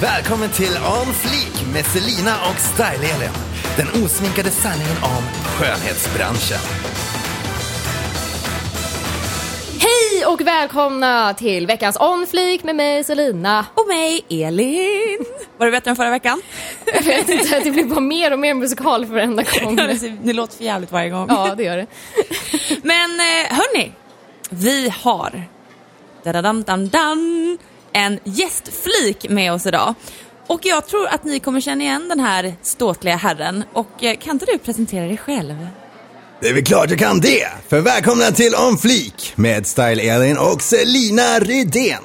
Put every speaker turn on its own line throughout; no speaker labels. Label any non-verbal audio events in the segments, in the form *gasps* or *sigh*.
Välkommen till On Fleek med Selina och Style-Elin. Den osminkade sanningen om skönhetsbranschen.
Hej och välkomna till veckans On Fleek med mig Selina.
Och mig, Elin. Var det bättre än förra veckan?
Jag vet inte, det blir bara mer och mer musikal för varenda *laughs* gång.
det låter för jävligt varje gång.
Ja, det gör det.
Men eh, hörni, vi har dadadam, dam, dam, en gästflik med oss idag. Och jag tror att ni kommer känna igen den här ståtliga herren. Och eh, kan inte du presentera dig själv?
Det är väl klart jag kan det! För välkomna till On Fleek med Style-Elin och Selina Rydén.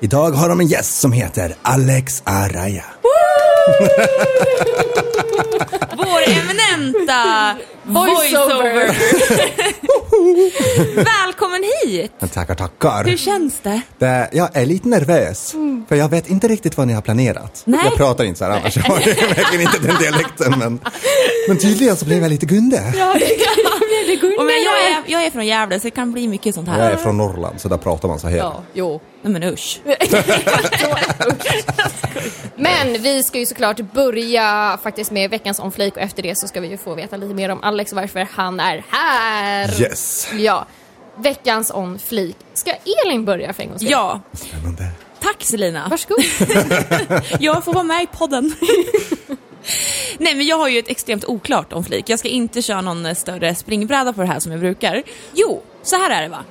Idag har de en gäst som heter Alex Araya. *laughs* *laughs*
Vår eminenta
Voiceover. *laughs*
Välkommen hit!
Tackar, tackar.
Hur känns det?
Det, jag är lite nervös, för jag vet inte riktigt vad ni har planerat.
Nej.
Jag pratar inte så här annars, *laughs* jag har verkligen inte den dialekten. Men, men tydligen så blev jag lite gunde.
Ja, *laughs* det,
Och men jag, är, jag är från Gävle så det kan bli mycket sånt här.
Jag är från Norrland, så där pratar man så här.
Ja, jo.
Nej men usch. *laughs*
Men vi ska ju såklart börja faktiskt med veckans On Fleek och efter det så ska vi ju få veta lite mer om Alex och varför han är här.
Yes.
Ja. Veckans On. Ska Elin börja för en gångs skull?
Ja,
Spännande.
tack Selina.
Varsågod. *laughs*
Jag får vara med i podden. *laughs* Nej men jag har ju ett extremt oklart om flik. Jag ska inte köra någon eh, större springbräda på det här som jag brukar. Jo, så här är det va.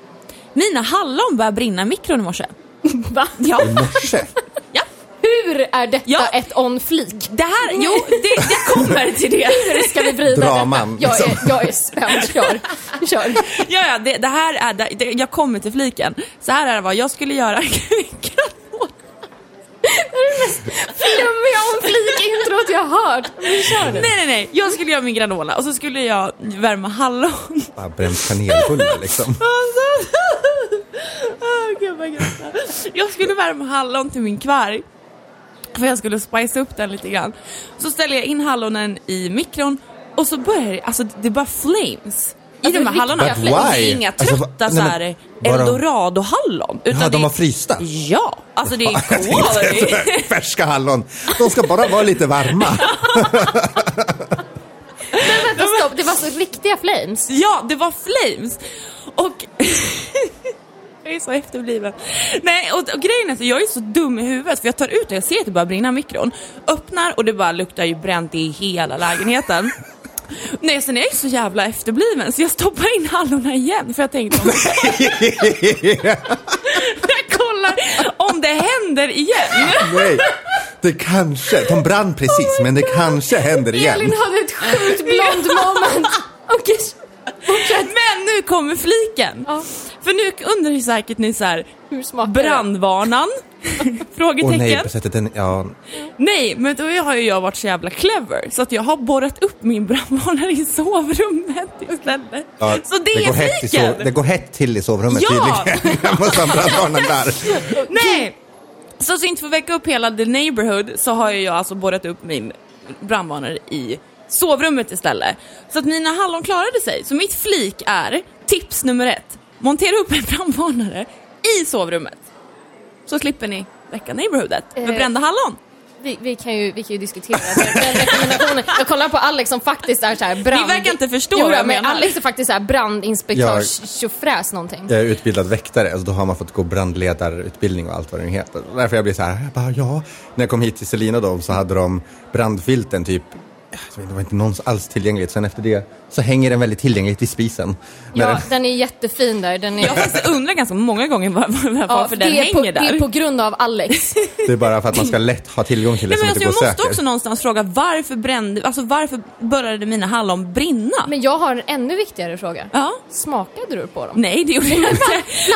Mina hallon började brinna i mikron i morse. *laughs*
Va?
Ja,
I morse.
ja.
Hur är detta
Ja.
ett On Fleek?
Det här, jo, det, det kommer till det.
Hur ska vi vrida
Draman,
detta? Jag är,
liksom.
jag är spänd. Kör. Kör.
Ja, ja, det, det här är, det, det, jag kommer till fliken. Så här är det va, jag skulle göra *laughs* granola.
Flummiga On Fleek-introt jag har hört. Kör nu.
Nej, nej, nej. Jag skulle göra min granola och så skulle jag värma hallon.
Bara bränt kanelbulle liksom. *laughs*
Åh, *laughs* gud vad gött. Jag skulle värma hallon till min kvarg. För jag skulle spice upp den lite grann. Så ställer jag in hallonen i mikron och så börjar det, alltså det bara flames. I
Alltså,
de här hallonen.
But
det är inga
Alltså, va-
trötta
nej, men
såhär
bara-
eldorado-hallon. utan
Ja,
det
de
är-
var frysta.
Ja, alltså det är *laughs*
Jag *laughs*
quality.
Färska hallon. De ska bara vara lite varma. *laughs*
Men vänta, stopp. Det var så riktiga flames.
Ja, det var flames. Och... jag är så efterbliven. Nej, och, och grejen är att jag är så dum i huvudet för jag tar ut det, jag ser att det börjar brinna i mikron, öppnar och det bara luktar ju bränt i hela lägenheten. Nej, sen är jag så jävla efterbliven så jag stoppar in hallonen igen för jag tänkte om *laughs* jag kollar om det händer igen.
Nej, det kanske, de brann precis, men det kanske händer igen.
Elin hade ett sjukt blond moment. Okej, fortsätt.
Men nu kommer fliken.
Ja.
För nu undrar ju säkert ni så här,
Hur smakar det?
brandvarnan? *laughs* Frågetecken.
nej, på sättet den, ja.
Nej, men då har ju jag varit så jävla clever så att jag har borrat upp min brandvarnare i sovrummet istället.
ja
så det, är
går hett i
fliken!
sov, Det går hett till i sovrummet
Ja!
tydligen. *laughs* Jag måste ha brandvarnaren där. *laughs*
Nej! Så att inte få väcka upp hela the neighborhood så har ju jag alltså borrat upp min brandvarnare i sovrummet istället. Så att mina hallon klarade sig. Så mitt flik är, tips nummer ett, montera upp en brandvarnare i sovrummet. Så slipper ni väcka neighborhoodet med
Eh,
brända hallon.
Vi, vi, kan ju, vi kan ju diskutera den, rekommendationen. Jag kollar på Alex som faktiskt är så här brand...
Ni verkar inte förstå
jo,
vad jag
men
menar.
Alex är faktiskt så här någonting.
Jag är utbildad väktare, alltså då har man fått gå brandledarutbildning och allt vad det nu heter. Därför jag blir så här, jag bara ja. När jag kom hit till Selina då så hade de brandfilten typ det var inte någon alls tillgängligt. Sen efter det så hänger den väldigt tillgängligt i spisen.
Ja,
den-
den är jättefin där. Den är,
Jag undrat ganska många gånger var- var- varför den
det, är
hänger
på,
där.
det är på grund av Alex. *laughs*
Det är bara för att man ska lätt ha tillgång till det
Nej,
som
men
inte
alltså,
går
jag måste
söker.
också någonstans fråga varför brände, alltså varför började mina hallon brinna?
Men jag har en ännu viktigare fråga.
Ja.
Smakade du på dem?
Nej, det gjorde jag *laughs* inte.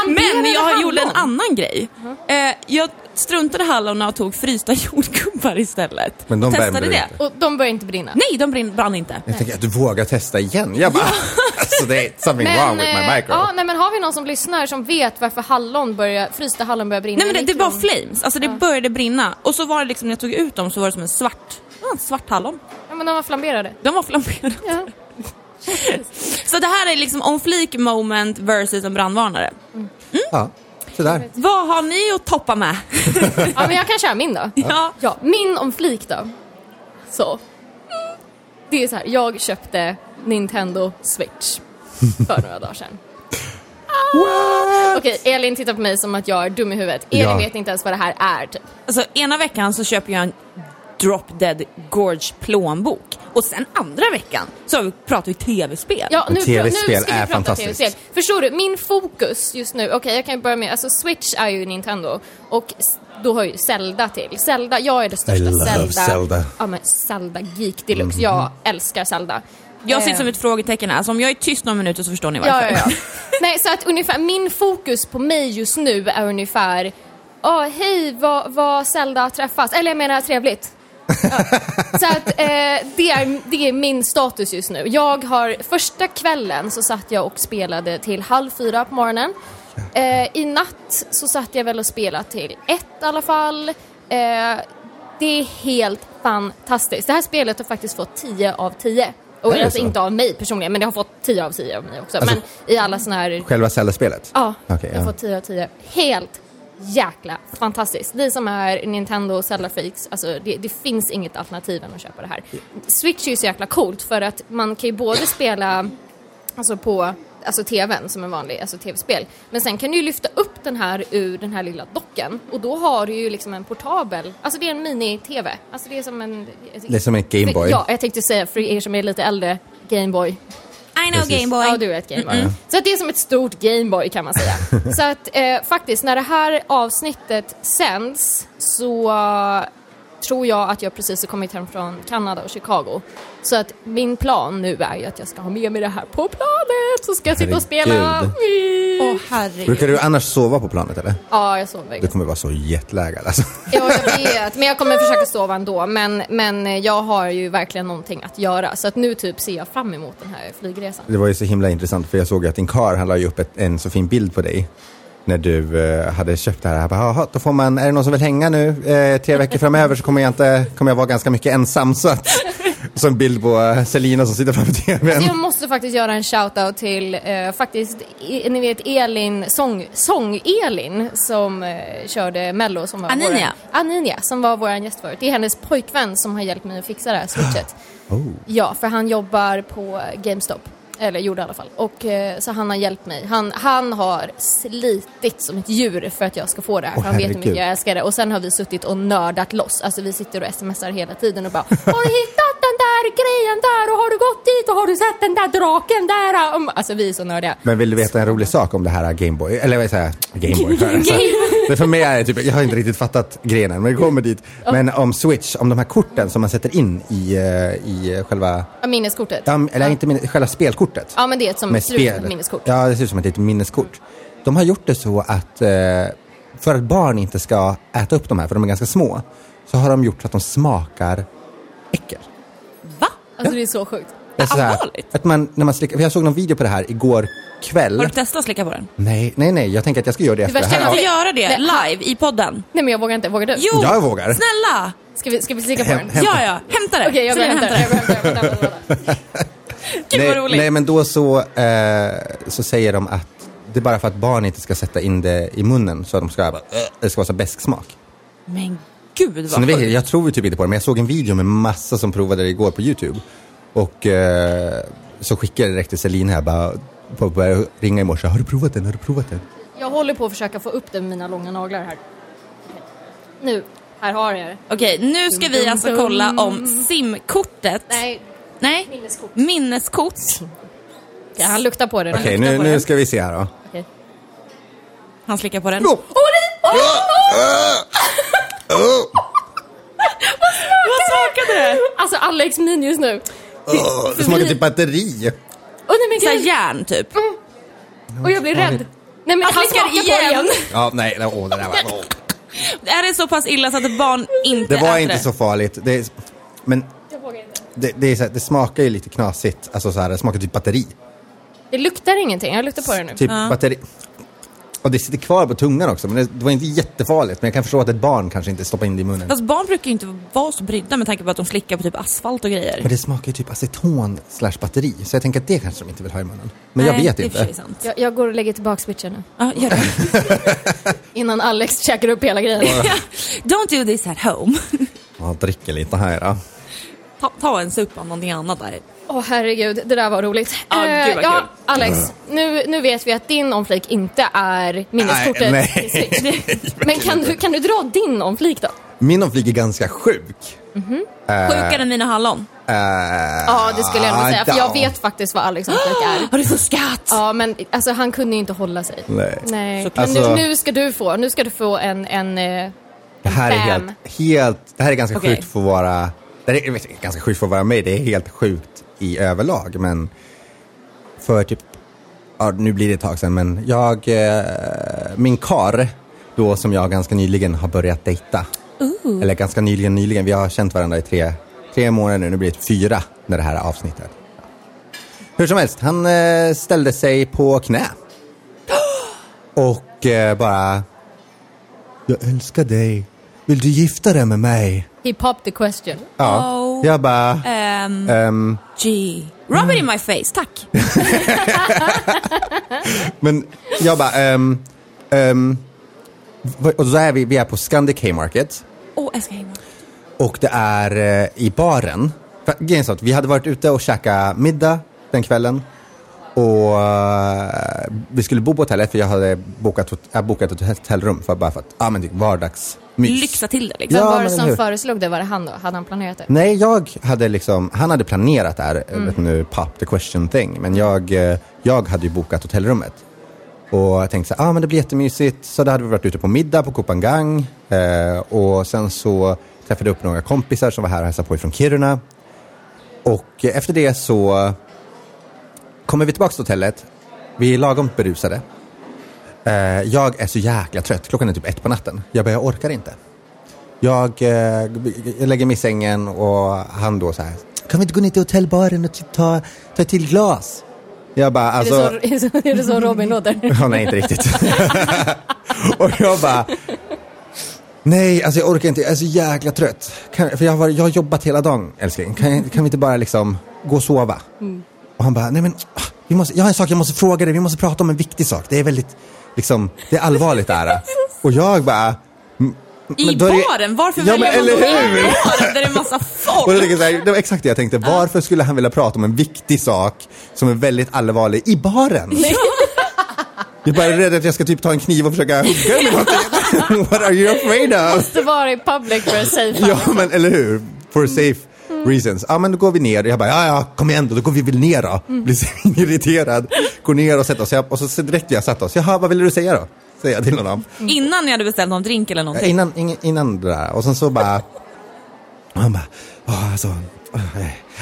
Men jag
hallon?
gjorde en annan grej. Eh, jag struntade hallonen och tog frysta *laughs* jordgubbar istället.
Men de
och testade det.
inte?
Och de börjar inte brinna?
Nej, de brann, brann inte.
Jag tänker att du vågar testa igen. Jag bara, *laughs* alltså det är something wrong with my
eh,
micro.
ja, nej, men har vi någon som lyssnar som vet varför hallon börjar, frysta hallon börjar brinna
Nej men det, det var flames, alltså det började brinna. Och så var det liksom, när jag tog ut dem så var det som en svart, ja, en svart hallon.
Ja, men de var flamberade.
De var flammerade.
Ja. *laughs*
Så det här är liksom on fleek moment versus en brandvarnare.
Ja. Se där.
Vad har ni att toppa med? *laughs*
Ja, men jag kan köra min då.
Ja.
Ja, min om flik då. Så. Det är så här, jag köpte Nintendo Switch för några dagar sedan. Okej, Elin tittar på mig som att jag är dum i huvudet. Elin
Ja.
vet inte ens vad det här är typ.
Alltså ena veckan så köper jag en Drop Dead Gorge plånbok. Och sen andra veckan så har vi- pratar vi tv-spel.
Ja, nu,
TV-spel
nu ska vi
är
prata
fantastiskt.
TV-spel. Förstår du? Min fokus just nu, okej jag kan börja med, alltså Switch är ju Nintendo och då har ju Zelda till. Zelda, jag är det största
I love
Zelda.
Zelda.
Ja men Zelda geek deluxe. Jag älskar Zelda.
Jag sitter
Eh,
som ett frågetecken här, så om jag är tyst några minuter så förstår ni varför.
Ja, ja, ja. *laughs* Nej, så att ungefär min fokus på mig just nu är ungefär Åh, hej, vad, vad Zelda träffas. Eller jag menar trevligt. Ja. Så att eh, det, är, det är min status just nu. Jag har, första kvällen så satt jag och spelade till halv fyra på morgonen. Eh, I natt så satt jag väl och spelade till ett i alla fall. Eh, det är helt fantastiskt. Det här spelet har faktiskt fått 10 av 10. Och alltså
så?
inte av mig personligen, men det har fått 10 av 10 av mig också.
Alltså-
men i alla såna här...
Själva Zelda-spelet?
Ja,
Okej,
jag har
ja.
fått 10 av 10. Helt jäkla fantastiskt. Ni som är Nintendo Zelda freaks, alltså det, det finns inget alternativ än att köpa det här. Switch är ju så jäkla coolt för att man kan ju både spela alltså på alltså tvn som en vanlig alltså tv-spel. Men sen kan du ju lyfta upp den här ur den här lilla docken och då har du ju liksom en portabel, alltså det är en mini-tv. Alltså det är som en...
Det är som en Gameboy.
Ja, jag tänkte säga för er som är lite äldre, Gameboy.
I know
Precis.
Gameboy.
Ja, du är ett Gameboy. Så att det är som ett stort Gameboy kan man säga. *laughs* så att eh, faktiskt, när det här avsnittet sänds så tror jag att jag precis har kommit hem från Kanada och Chicago. Så att min plan nu är ju att jag ska ha med mig det här på planet. Så ska jag sitta och spela.
Åh herregud.
Brukar du annars sova på planet eller?
Ja, jag sover.
Du kommer vara så jetlaggad alltså.
Ja, jag vet. Men jag kommer *laughs* försöka sova ändå. Men, men jag har ju verkligen någonting att göra. Så att nu typ ser jag fram emot den här flygresan.
Det var ju så himla intressant för jag såg att din kar han la ju upp ett, en så fin bild på dig. När du eh, hade köpt det här. Jag bara, "Jaha, då får man, är det någon som vill hänga nu? Eh, tre veckor framöver så kommer jag inte, kommer jag vara ganska mycket ensam. Så att, *laughs* så en bild på eh, Selina som sitter framför tvn.
Jag måste faktiskt göra en shout-out till eh, faktiskt, i, ni vet Elin, sång, sång-Elin som eh, körde Mello som var
Aninia.
Våran, Aninia, som var vår gäst förut. Det är hennes pojkvän som har hjälpt mig att fixa det här switchet. *gasps*
Oh.
Ja, för han jobbar på GameStop. Eller gjorde i alla fall. Och, eh, så han har hjälpt mig. Han, han har slitit som ett djur för att jag ska få det här.
Åh,
för han vet hur
herregud.
mycket jag älskar det. Och sen har vi suttit och nördat loss. Alltså vi sitter och smsar hela tiden och bara Har du hittat den där grejen där? Och har du gått dit? Och har du sett den där draken där? Alltså vi är så nördiga.
Men vill du veta en rolig sak om det här Gameboy? Eller vad säger jag? Gameboy. *laughs* Alltså, det för mig är det typ, jag har inte riktigt fattat grejen än, men det kommer dit. Men om Switch, om de här korten som man sätter in i, eh, i själva,
Ja, minneskortet.
ja, eller inte min, själva spelkortet.
Ja men det är ett som
med
ser ut som ett minneskort.
Ja, det ser ut som ett minneskort. De har gjort det så att eh, för att barn inte ska äta upp de här, för de är ganska små, så har de gjort så att de smakar äckel.
Va?
Alltså det är så sjukt.
Så här,
Allvarligt?
att man, när man slickar, för jag såg någon video på det här igår kväll.
Har du testat att slicka på den?
Nej, nej, nej, jag tänker att jag ska göra det efter det
värsta
här.
är
Kan
att
vi göra det live i podden?
Nej men jag vågar inte. Vågar du?
Jo!
Jag vågar.
Snälla!
Ska vi, ska vi slicka på
Hem-
den?
hem-
Ja, ja. Hämta det.
Okej, jag går och
Selina,
hämtar. Jag går och hämtar. Jag går och hämtar.
Gud vad
nej,
roligt.
nej, men då så, eh, så säger de att det är bara för att barn inte ska sätta in det i munnen så att de ska, bara, äh, det ska vara så besk smak.
Men gud
Så
vad
ni vet,
sjukt.
jag tror ju typ inte på det, men jag såg en video med massa som provade det igår på YouTube. Och eh, så skickade jag direkt till Selina här, bara, på, började ringa i morse. Har du provat den? Har du provat den?
Jag håller på att försöka få upp det med mina långa naglar här. Nu, här har jag det.
Okej, nu ska vi alltså kolla om simkortet...
Nej,
Nej.
minneskort.
Minneskort.
Okej, han luktar på det.
Okej, nu,
på
nu
det.
ska vi se här då.
Han slickar på den.
Oh! *laughs*
Vad smakade det?
Alltså Alex min just nu.
Oh, det smakar typ batteri.
Åh nej men
Såhär järn typ.
Och jag blir rädd. Nej men
Han
smakar
igen.
igen.
Ja, nej, åh, det där var... åh.
Är det så pass illa så att barn inte
Det var
äter
inte
det?
så farligt. Det, är- men det, det, är så här, det smakar ju lite knasigt. Alltså så här, det smakar typ batteri.
Det luktar ingenting. Jag luktar på det nu.
Typ batteri. Och det sitter kvar på tungan också, men det, det var inte jättefarligt. Men jag kan förstå att ett barn kanske inte stoppar in det i munnen.
Fast barn brukar ju inte vara så brydda med tanke på att de slickar på typ asfalt och grejer.
Men det smakar ju typ aceton slash batteri, så jag tänker att det kanske de inte vill ha i munnen. Men jag
Nej,
vet
det är
inte.
sant.
Jag, jag går och lägger tillbaka switchen nu.
Ja, gör det. *laughs*
Innan Alex käkar upp hela grejen.
Don't do this at home.
Ja, dricker lite här då.
Ta, ta en sup av någonting annat där.
Åh herregud, det där var roligt.
Ja,
Eh,
gud vad
ja,
kul.
Alex, nu, nu vet vi att din omflik inte är minneskortet. *laughs*
Nej, nej.
Men kan du, kan du dra din omflik då?
Min omflik är ganska sjuk.
Sjukare än mina hallon.
Eh,
Ja, det skulle jag nog säga. För jag
ja.
vet faktiskt vad Alex omflik är. *gasps*
Har du fuskat?
Ja, men alltså, han kunde ju inte hålla sig.
Nej.
Nej.
Så-
Men
Alltså-
nu, nu ska du få, nu ska du få en, en, eh,
Det här är
Bam.
helt, helt, det här är ganska
Okej.
sjukt för att vara, det är, jag vet, ganska sjukt för att vara mig, det är helt sjukt i överlag, men för typ, ja nu blir det ett tag sedan, men jag, eh, min kar, då som jag ganska nyligen har börjat dejta, eller ganska nyligen, nyligen, vi har känt varandra i tre, tre månader nu, nu blir det fyra när det här avsnittet. Hur som helst, han eh, ställde sig på knä. *gasps* Och eh, bara, jag älskar dig. Vill du gifta dig med mig?
he popped the question.
Ja. Jag bara,
Ehm,
ehm,
Gee. Rub it in my face, tack. *laughs*
men jag bara, ehm, v- och så är vi, vi är på Scandic Haymarket
oh,
och det är eh, i baren. För, vi hade varit ute och käkat middag den kvällen och eh, vi skulle bo på hotellet för jag hade bokat, jag bokat ett hotellrum för bara för att, ja men typ vardagsmys.
Lyxa till det liksom.
Ja,
var det som
hur?
föreslog det? Var det han då? Hade han planerat det?
Nej, jag hade liksom, han hade planerat det här, vet nu, pop the question thing, men jag, eh, jag hade ju bokat hotellrummet. Och jag tänkte så här, ah, men det blir jättemysigt, så då hade vi varit ute på middag på Kopangang eh, och sen så träffade jag upp några kompisar som var här och hälsade på ifrån Kiruna. Och eh, efter det så kommer vi tillbaka till hotellet, vi är lagom berusade. Eh, jag är så jäkla trött, klockan är typ ett på natten. Jag bara, jag orkar inte. Jag, eh, jag lägger mig i sängen och han då så här, kan vi inte gå ner till hotellbaren och ta, ta ett till glas? Jag bara, alltså... *laughs*
Är, det så, är, det så, Robin låter? *laughs*
Ja, nej, inte riktigt. *laughs* och jag bara, nej, alltså jag orkar inte, jag är så jäkla trött. Kan, för jag har, jag har jobbat hela dagen, älskling. Kan, kan vi inte bara liksom gå och sova? Och han bara, nej men, vi måste, jag har en sak jag måste fråga dig, vi måste prata om en viktig sak. Det är väldigt, liksom, det är allvarligt det här. Och jag bara,
I
då
baren? Varför
Ja,
väljer man
eller
gå i
hur?
baren där det är massa *laughs*
Och
folk?
jag tänker så här, det var exakt det jag tänkte. Varför skulle han vilja prata om en viktig sak som är väldigt allvarlig i baren? *laughs* Jag är bara rädd att jag ska typ ta en kniv och försöka hugga någonting. *laughs* What are you afraid of?
Måste vara i public för att safe
Ja, men eller hur? For safe reasons. Ja, men då går vi ner. Jag bara, ja, ja, kom igen då, då går vi väl ner då. Blir så *laughs* irriterad. Går ner och sätter oss. Jag- Och så direkt vi har satt oss, jaha, vad vill du säga då? Säger jag till honom.
Innan ni hade beställt någon drink eller
Ja,
någonting?
Innan, ing- innan det där. Och sen så bara... Och han bara... Åh, alltså,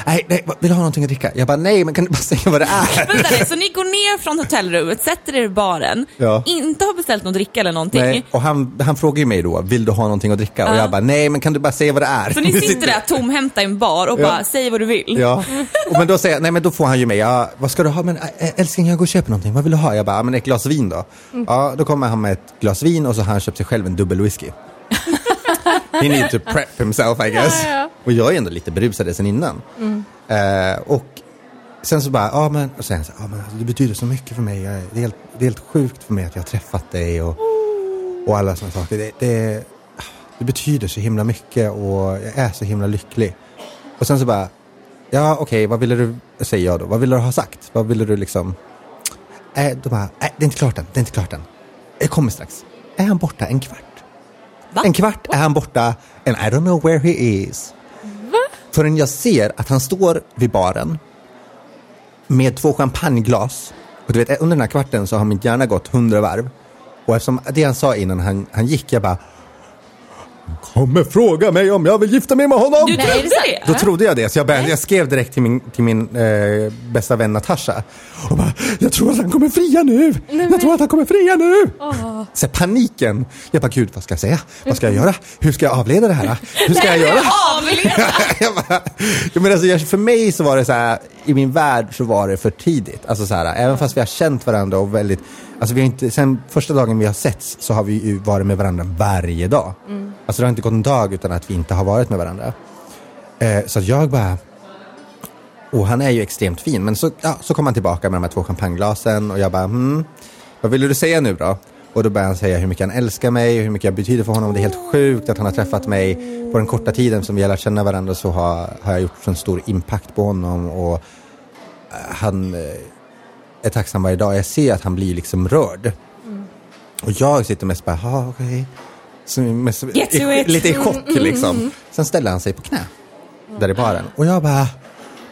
nej, nej, vill du ha någonting att dricka? Jag bara, nej, men kan du bara säga vad det är? *laughs*
Vänta nu, så ni går ner från hotellrummet, sätter er i baren,
Ja.
inte har beställt någon dricka eller någonting.
Nej, och han, han frågar ju mig då, vill du ha någonting att dricka? Och
Ja.
jag bara, nej, men kan du bara säga vad det är?
Så ni *laughs* sitter där tomhänta i en bar och
Ja.
bara, säg vad du vill.
Ja, och men då säger jag, nej men då får han ju mig, ja, vad ska du ha? Men älskling jag går och köper någonting, vad vill du ha? Jag bara, men ett glas vin då. Ja, då kommer han med ett glas vin och så har han köpt sig själv en dubbel whisky. *laughs* He need to prep himself I guess.
Ja, ja.
Och jag är ändå lite berusad sen innan. Eh, och sen så bara, ja men, och sen så, ja, men alltså, det betyder så mycket för mig. Jag, det, är helt, det är helt sjukt för mig att jag har träffat dig och, och alla sådana saker. Det, det, det betyder så himla mycket och jag är så himla lycklig. Och sen så bara, ja okej, vad ville du, säger jag då, vad ville du ha sagt? Vad ville du liksom? Äh, då bara, äh, det är inte klart än, det är inte klart än. Jag kommer strax. Är han borta en kvart?
Va?
En kvart är han borta and I don't know where he is. Förrän jag ser att han står vid baren med två champagneglas. Och du vet, under den här kvarten så har min hjärna gått hundra varv. Och eftersom det han sa innan han, han gick, jag bara kommer fråga mig om jag vill gifta mig med honom.
Du
Nej,
trodde
det?
Då trodde jag det, så jag, började, jag skrev direkt till min, till min eh, bästa vän Natasha. Och bara, jag tror att han kommer fria nu! jag tror att han kommer fria nu! Så paniken. Jag bara, gud vad ska jag säga? Vad ska jag göra? Hur ska jag avleda det här? Hur ska jag göra?
Avleda! *laughs*
jag bara, menar, alltså, för mig så var det så här, i min värld så var det för tidigt. Alltså så här, även fast vi har känt varandra och väldigt, alltså vi har inte, sen första dagen vi har setts så har vi ju varit med varandra varje dag. Alltså det har inte gått en dag utan att vi inte har varit med varandra. Eh, så jag bara, och han är ju extremt fin, men så, ja, så kom han tillbaka med de här två champagneglasen och jag bara, hmm, vad vill du säga nu då? Och då började han säga hur mycket han älskar mig, hur mycket jag betyder för honom. Det är helt sjukt att han har träffat mig. På den korta tiden som vi har lärt känna varandra så har, har jag gjort en stor impact på honom. Och eh, han eh, är tacksam varje dag. Jag ser att han blir liksom rörd. Och jag sitter mest bara, ja okej. Så i-
it.
Lite i chock liksom. Sen ställer han sig på knä. Där i baren. Och jag bara,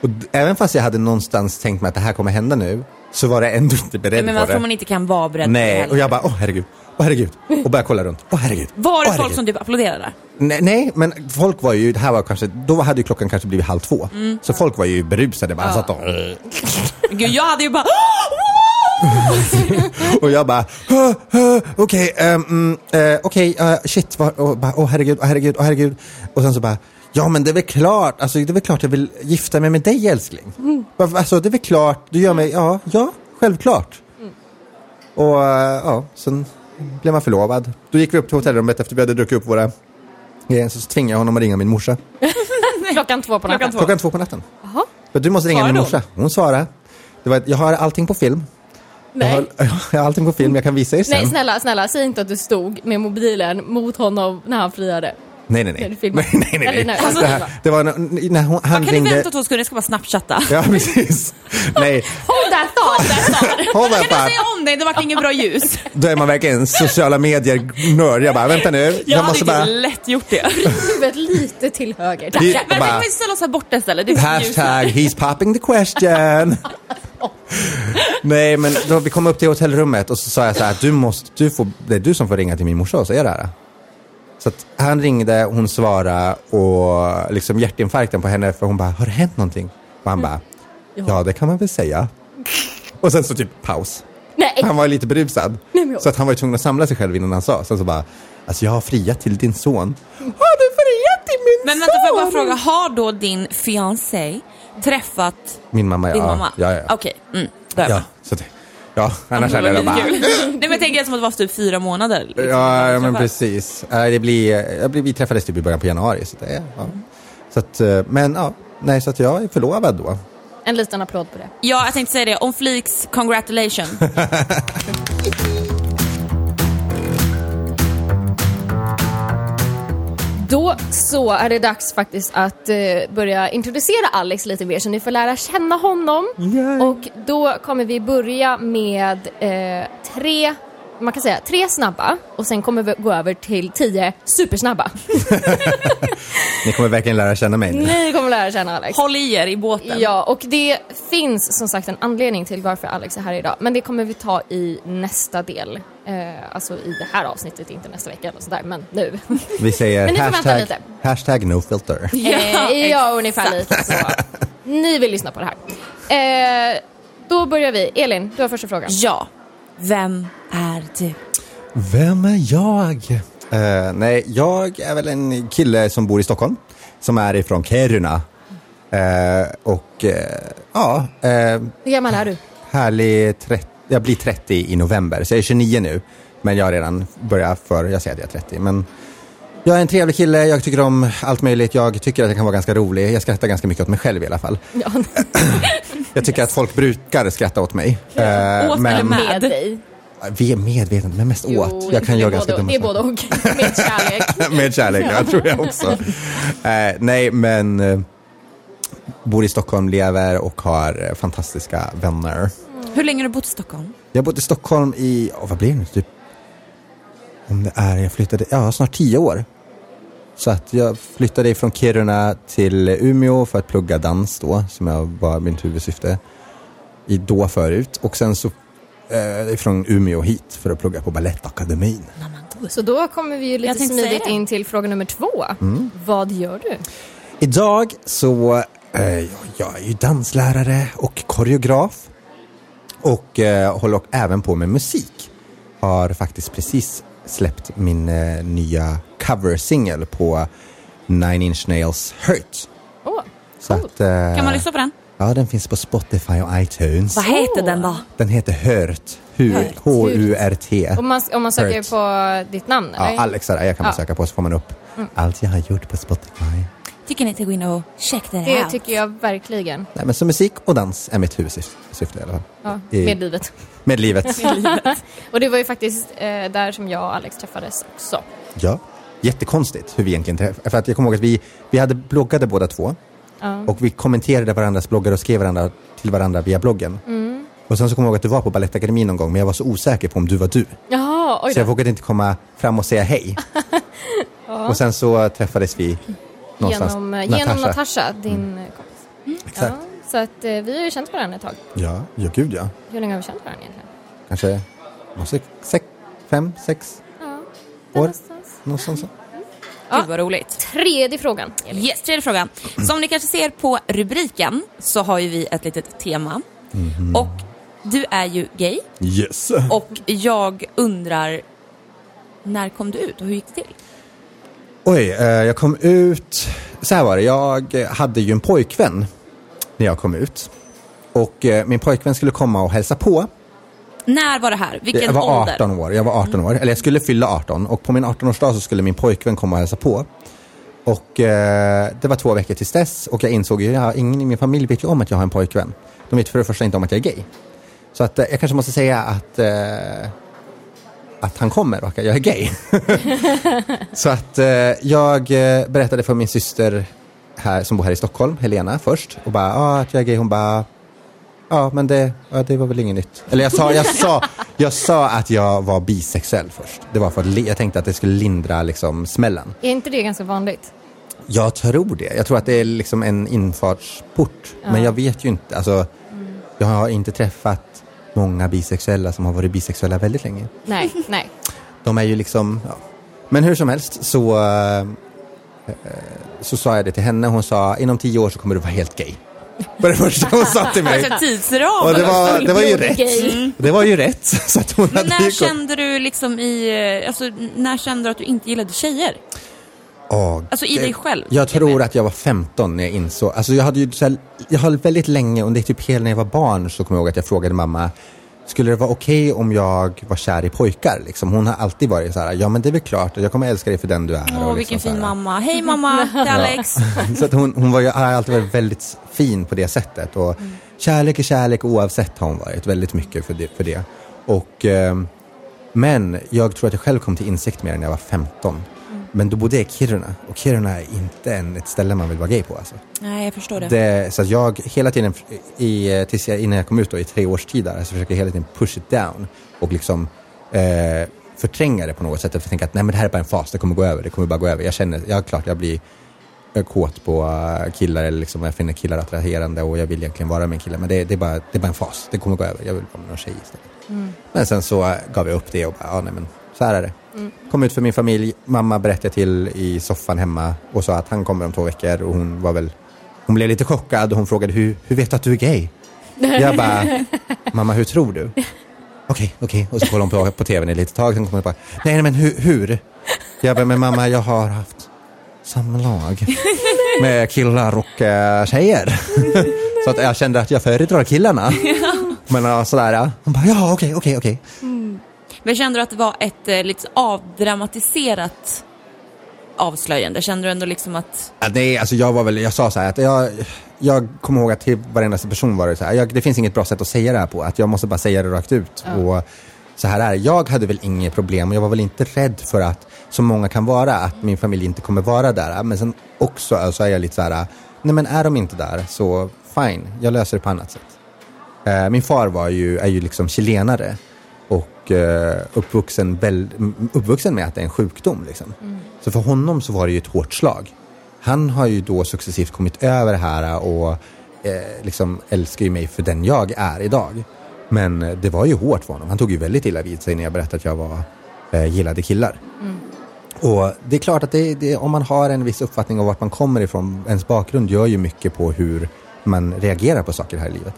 och även fast jag hade någonstans tänkt mig att det här kommer hända nu. Så var jag ändå inte beredd
Men
på det.
man inte kan vara beredd på det
Nej,
heller.
och jag bara, åh herregud, åh herregud. Och började kolla runt, åh herregud.
Var det folk
herregud.
som typ applåderade?
Nej, nej, men folk var ju, det här var kanske, då hade ju klockan kanske blivit halv två.
Mm.
Så folk var ju berusade bara, satt och, *laughs*
Gud, jag hade ju bara *laughs*
och jag bara, "Hö, hö, okej, ehm, mm, eh, okej, eh, shit, vad- och bara, åh herregud, åh herregud, åh herregud. Och sen så bara, ja men det är väl klart, alltså det är väl klart jag vill gifta mig med dig älskling. Varför- Alltså det är väl klart, du gör mig, ja, ja, självklart. Och eh, ja, sen blev man förlovad. Då gick vi upp till hotellrummet efter vi hade druckit upp våra grejer, så tvingade jag honom att ringa min morsa. *laughs*
Klockan två på natten.
Klockan två.
Klockan två på natten. Men du måste ringa
Svarade
min morsa. Hon svarade. Det var, jag har allting på film. Jag
Nej.
har, *laughs* jag har allting på film, jag kan visa er sen.
Nej, snälla, snälla, säg inte att du stod med mobilen mot honom när han friade.
Nej, nej. Nej. *laughs* nej, nej, nej.
Nej,
det, här, det var när, när hon, han
Kan
ringde...
ni vänta två sekunder? Jag ska bara snapchatta.
Ja, *laughs* precis. Nej,
Hold that thought!
hon *laughs* var
Kan
bara,
du säga om det? Det vart inget bra ljus.
då är man verkligen sociala medier-nörd. Jag bara, vänta nu.
Jag,
Jag,
hade
måste
ju
bara...
lätt gjort det.
Huvudet lite till höger. Där.
Vi-.
Men
bara-
kan vi ställa oss här borta istället? Det är för ljus.
Hashtag he's popping the question. Nej, men då vi kom upp till hotellrummet och så sa jag så här, du måste, du får, det är du som får ringa till min morsa och säga det här. Så att han ringde, hon svarade och liksom hjärtinfarkten på henne för hon bara, har det hänt någonting? Och han bara, ja det kan man väl säga. Och sen så typ paus.
Nej,
Han var lite berusad.
Nej, men-
Så att han var tvungen att samla sig själv innan han sa. Sen så bara, alltså jag har friat till din son. Har du friat till min
Men
son?
vänta, får jag bara fråga, har då din fiancé träffat
Min mamma, ja.
din mamma?
Ja, ja.
Okej, mm, är jag
Ja, ja annars
Det
hade jag bara... *laughs*
Nej men jag tänker som att det var typ fyra månader. Liksom,
Ja, ja, men precis. Ja, Det blir, jag blir, vi träffades typ i början på januari. Så det, ja. så att, eh, men ja, nej, så att jag är förlovad då.
en liten applåd på det.
Ja, jag tänkte säga det. Om fliks, congratulations. *laughs*
Då så är det dags faktiskt att eh, börja introducera Alex lite mer så ni får lära känna honom. Och då kommer vi börja med eh, tre, man kan säga tre snabba och sen kommer vi gå över till tio supersnabba. *laughs*
Ni kommer verkligen lära känna mig nu.
ni kommer lära känna Alex.
Håll i er i båten.
Ja, och det finns som sagt en anledning till varför Alex är här idag. Men det kommer vi ta i nästa del. Eh, alltså i det här avsnittet, inte nästa vecka eller sådär, men nu.
Vi säger *laughs* hashtag,
lite.
hashtag no filter.
Ja, eh, ja ungefär lite så. Ni vill lyssna på det här. Eh, då börjar vi. Elin, du har första frågan.
Ja. Vem är du?
Vem är jag? Eh, nej, jag är väl en kille som bor i Stockholm. Som är ifrån Kiruna. Eh, och eh, ja,
Hur gammal är du?
härlig 30, jag blir 30 i november, så jag är 29 nu. Men jag har redan börjat för, jag säger att jag är 30. Men jag är en trevlig kille, jag tycker om allt möjligt. Jag tycker att jag kan vara ganska rolig. Jag skrattar ganska mycket åt mig själv i alla fall.
Ja, *clears throat*
Jag tycker att folk brukar skratta åt mig. Eh,
Åt eller
men
med?
med dig.
vi är medvetna, men mest
Jo,
åt. Jag kan göra ganska dumma
Det är
saker.
både och. Med kärlek. *laughs*
Med kärlek, jag tror jag också. Eh, nej, men eh, bor i Stockholm, lever och har eh, fantastiska vänner.
Hur länge har du bott i Stockholm?
Jag har bott i Stockholm i, oh, vad blir det nu, typ, om det är, jag flyttade, ja snart tio år. Så att jag flyttade från Kiruna till Umeå för att plugga dans då, som jag var mitt huvudsyfte i då förut. Och sen så eh, från Umeå hit för att plugga på Balettakademin.
Så då kommer vi ju lite smidigt in till fråga nummer två.
Mm.
Vad gör du?
Idag så, eh, jag, jag är ju danslärare och koreograf. Och eh, håller även på med musik. Har faktiskt precis släppt min eh, nya cover-singel på Nine Inch Nails Hurt.
Åh,
Så
coolt.
att, eh,
Kan man lyssna på den?
Ja, den finns på Spotify och iTunes.
Vad heter den då?
Den heter Hurt. Hu-
Hurt.
Om man, om man söker
Hurt.
på ditt namn eller?
Ja, Alex Araya kan man
Ja. Mm.
söka på så får man upp allt jag har gjort på Spotify.
Tycker ni inte gå in och check det
Det
out?
tycker jag verkligen.
Nej, men så musik och dans är mitt huvudsyfte i alla fall.
Ja,
I-
med livet. *laughs*
Med livet.
Och det var ju faktiskt eh, där som jag och Alex träffades också.
Ja. Jättekonstigt hur vi egentligen träffades. För att jag kommer ihåg att vi, vi hade bloggade båda två.
Ja.
Och vi kommenterade varandras bloggar och skrev varandra, till varandra via bloggen.
Mm.
Och sen så kommer jag ihåg att du var på Balettakademin någon gång men jag var så osäker på om du var du.
Jaha, oj
Så jag vågade inte komma fram och säga hej. *laughs* Och sen så träffades vi någonstans.
Genom, eh, genom Natasha, din eh, kompis.
Exakt.
Ja, så att eh, vi har ju känt varandra ett tag.
Ja, ja gud ja.
Hur länge har vi känt varandra egentligen?
Kanske sex, fem, sex
Ja,
år.
någonstans.
Någonstans. så.
Gud vad roligt.
Tredje frågan.
Yes, tredje frågan. *clears throat* Som ni kanske ser på rubriken så har ju vi ett litet tema. Och du är ju gay
Yes.
och jag undrar när kom du ut och hur gick det till?
Oj, eh, jag kom ut... Så här var det, jag hade ju en pojkvän när jag kom ut. Och eh, min pojkvän skulle komma och hälsa på.
När var det här? Vilken
jag var
ålder?
18 år, jag var 18 år, eller jag skulle fylla 18 och på min 18-årsdag så skulle min pojkvän komma och hälsa på. Och eh, det var två veckor tills dess och jag insåg ju, ja, ingen i min familj vet ju om att jag har en pojkvän. De vet för det första inte om att jag är gay. Så att eh, jag kanske måste säga att, eh, att han kommer och att jag är gay. *laughs* så att eh, jag eh, berättade för min syster här, som bor här i Stockholm, Helena först, och bara, ah, att jag är gay. Hon bara, Ja, men det, ja, det var väl inget nytt. Eller jag sa, jag, sa, jag sa att jag var bisexuell först. Det var för att jag tänkte att det skulle lindra liksom, smällen.
Är inte det ganska vanligt?
Jag tror det. Jag tror att det är liksom en infartsport. Men jag vet ju inte. Alltså, Jag har inte träffat många bisexuella som har varit bisexuella väldigt länge.
Nej, nej.
De är ju liksom, ja. Men hur som helst så, eh, så sa jag det till henne. Hon sa, inom tio år så kommer du vara helt gay. Var det första hon sa till mig.
Alltså tidsram.
Och det var, det var ju rätt. Det var ju rätt. *laughs* Så att hon
Men när kände du liksom i, eh, alltså när kände du att du inte gillade tjejer?
Åh,
Alltså i
det-
dig själv?
Jag tror att jag var 15 när jag insåg, alltså jag hade ju så här, jag har väldigt länge, under typ hela när jag var barn så kommer jag ihåg att jag frågade mamma, skulle det vara okej om jag var kär i pojkar? Liksom, hon har alltid varit så här, ja men det är väl klart, jag kommer älska dig för den du är.
Åh,
och
vilken
liksom så
fin mamma. Hej mamma, *laughs* det är Alex. *laughs*
Så att hon, hon var ju, har alltid varit väldigt fin på det sättet. Och Kärlek är kärlek oavsett har hon varit väldigt mycket för det. För det. Och, ehm, men jag tror att jag själv kom till insikt med det när jag var 15. Men då bodde jag i Kiruna och Kiruna är inte en, ett ställe man vill vara gay på. Alltså.
Nej, jag förstår det.
Det, så att jag hela tiden, i, tills jag, innan jag kom ut då, i tre års tid där, så försöker jag hela tiden push it down och liksom eh, förtränga det på något sätt. Jag tänker att nej men det här är bara en fas, det kommer gå över, det kommer bara gå över. Jag känner, ja klart jag blir eh, kåt på eh, killar eller liksom jag finner killar attraherande och jag vill egentligen vara med en kille. Men det, det, är bara, det är bara en fas, det kommer gå över. Jag vill vara med någon tjej istället. Men sen så eh, gav jag upp det och bara, ja nej men så här är det. Kom ut för min familj, mamma berättade till i soffan hemma och sa att han kommer om två veckor och hon var väl hon blev lite chockad och hon frågade hur, hur vet du att du är gay? Jag bara, mamma hur tror du? Okej, okej. Och så kollade hon på, på tvn i lite tag. Sen kom hon bara, nej, nej men hur, hur? Jag bara, men mamma jag har haft samlag *laughs* med killar och äh, tjejer. så att jag kände att jag föredrar killarna. Men äh, sådär. Hon bara, ja okej, okej, okej.
Men kände du att det var ett eh, lite avdramatiserat avslöjande? Kände du ändå liksom att...
Ja, nej, alltså jag var väl, jag sa så här att jag, jag kommer ihåg att till varenda person var det så här, jag, det finns inget bra sätt att säga det här på, att jag måste bara säga det rakt ut. Och så här är. Jag hade väl inget problem och jag var väl inte rädd för att, som många kan vara, att min familj inte kommer vara där. Men sen också alltså, är jag lite så här, nej men är de inte där så fine, jag löser det på annat sätt. Eh, min far var ju, är ju liksom chilenare och eh, uppvuxen, väl, uppvuxen med att det är en sjukdom. Liksom. Så för honom så var det ju ett hårt slag. Han har ju då successivt kommit över det här och eh, liksom älskar ju mig för den jag är idag. Men det var ju hårt för honom. Han tog ju väldigt illa vid sig när jag berättade att jag var eh, gillade killar. Och det är klart att det, det, om man har en viss uppfattning om vart man kommer ifrån, ens bakgrund gör ju mycket på hur man reagerar på saker här i livet.